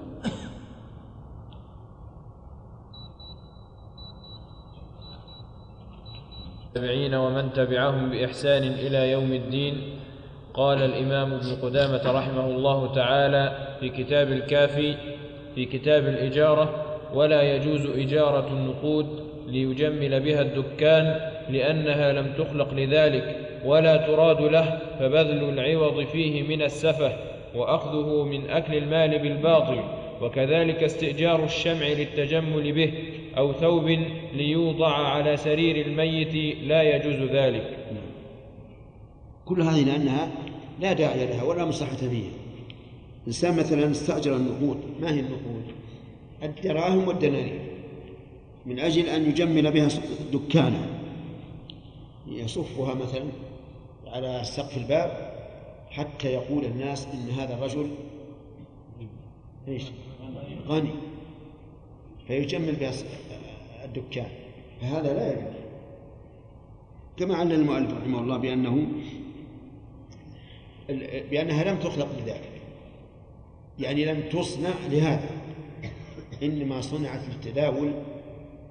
التابعين ومن تبعهم بإحسان إلى يوم الدين. قال الإمام ابن قدامة رحمه الله تعالى في كتاب الكافي في كتاب الإجارة ولا يجوز إجارة النقود ليجمل بها الدكان لأنها لم تخلق لذلك ولا تراد له فبذل العوض فيه من السفه وأخذه من أكل المال بالباطل وكذلك استئجار الشمع للتجمل به. أو ثوب ليوضع على سرير الميت لا يجوز ذلك. كل هذه لأنها لا داعي لها ولا مصلحة فيها. إنسان مثلا استأجر النقود. ما هي النقود؟ الدراهم والدنانير. من أجل أن يجمل بها دكانه. يصفها مثلا على سقف الباب حتى يقول الناس إن هذا الرجل إيش؟ غني. فيجمل بها الدكان. فهذا لا يجوز. كما علل المؤلف رحمه الله بأنه بأنها لم تخلق لذلك يعني لم تصنع لهذا. إنما صنعت للتداول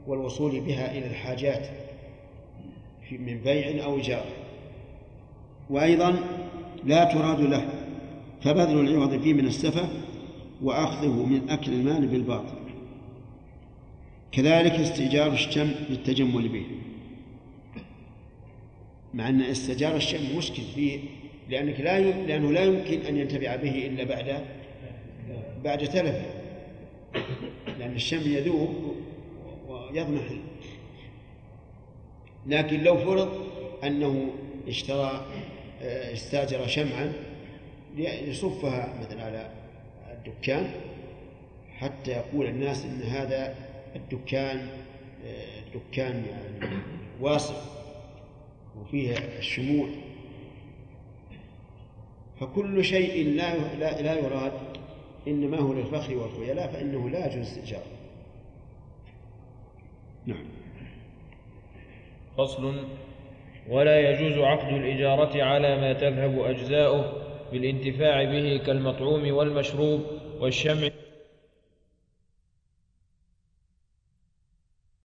والوصول بها إلى الحاجات من بيع أو إيجار. وأيضا لا تراد له. فبذل العوض فيه من السفة وأخذه من أكل المال بالباطل. كذلك استئجار الشم للتجمل به. مع أن استئجار الشم مشكل فيه لأنك لا لأنه لا يمكن أن ينتفع به إلا بعد بعد تلفه لأن الشم يذوب ويضمحل لكن لو فرض أنه اشترى استأجر شمعا ليصفها مثلا على الدكان حتى يقول الناس إن هذا الدكان دكان يعني واسع وفيه الشموع فكل شيء لا لا, لا يراد إنما هو للفخر والخيلاء فإنه لا يجوز استئجاره نعم. فصل. ولا يجوز عقد الإجارة على ما تذهب أجزاؤه بالانتفاع به كالمطعوم والمشروب والشمع.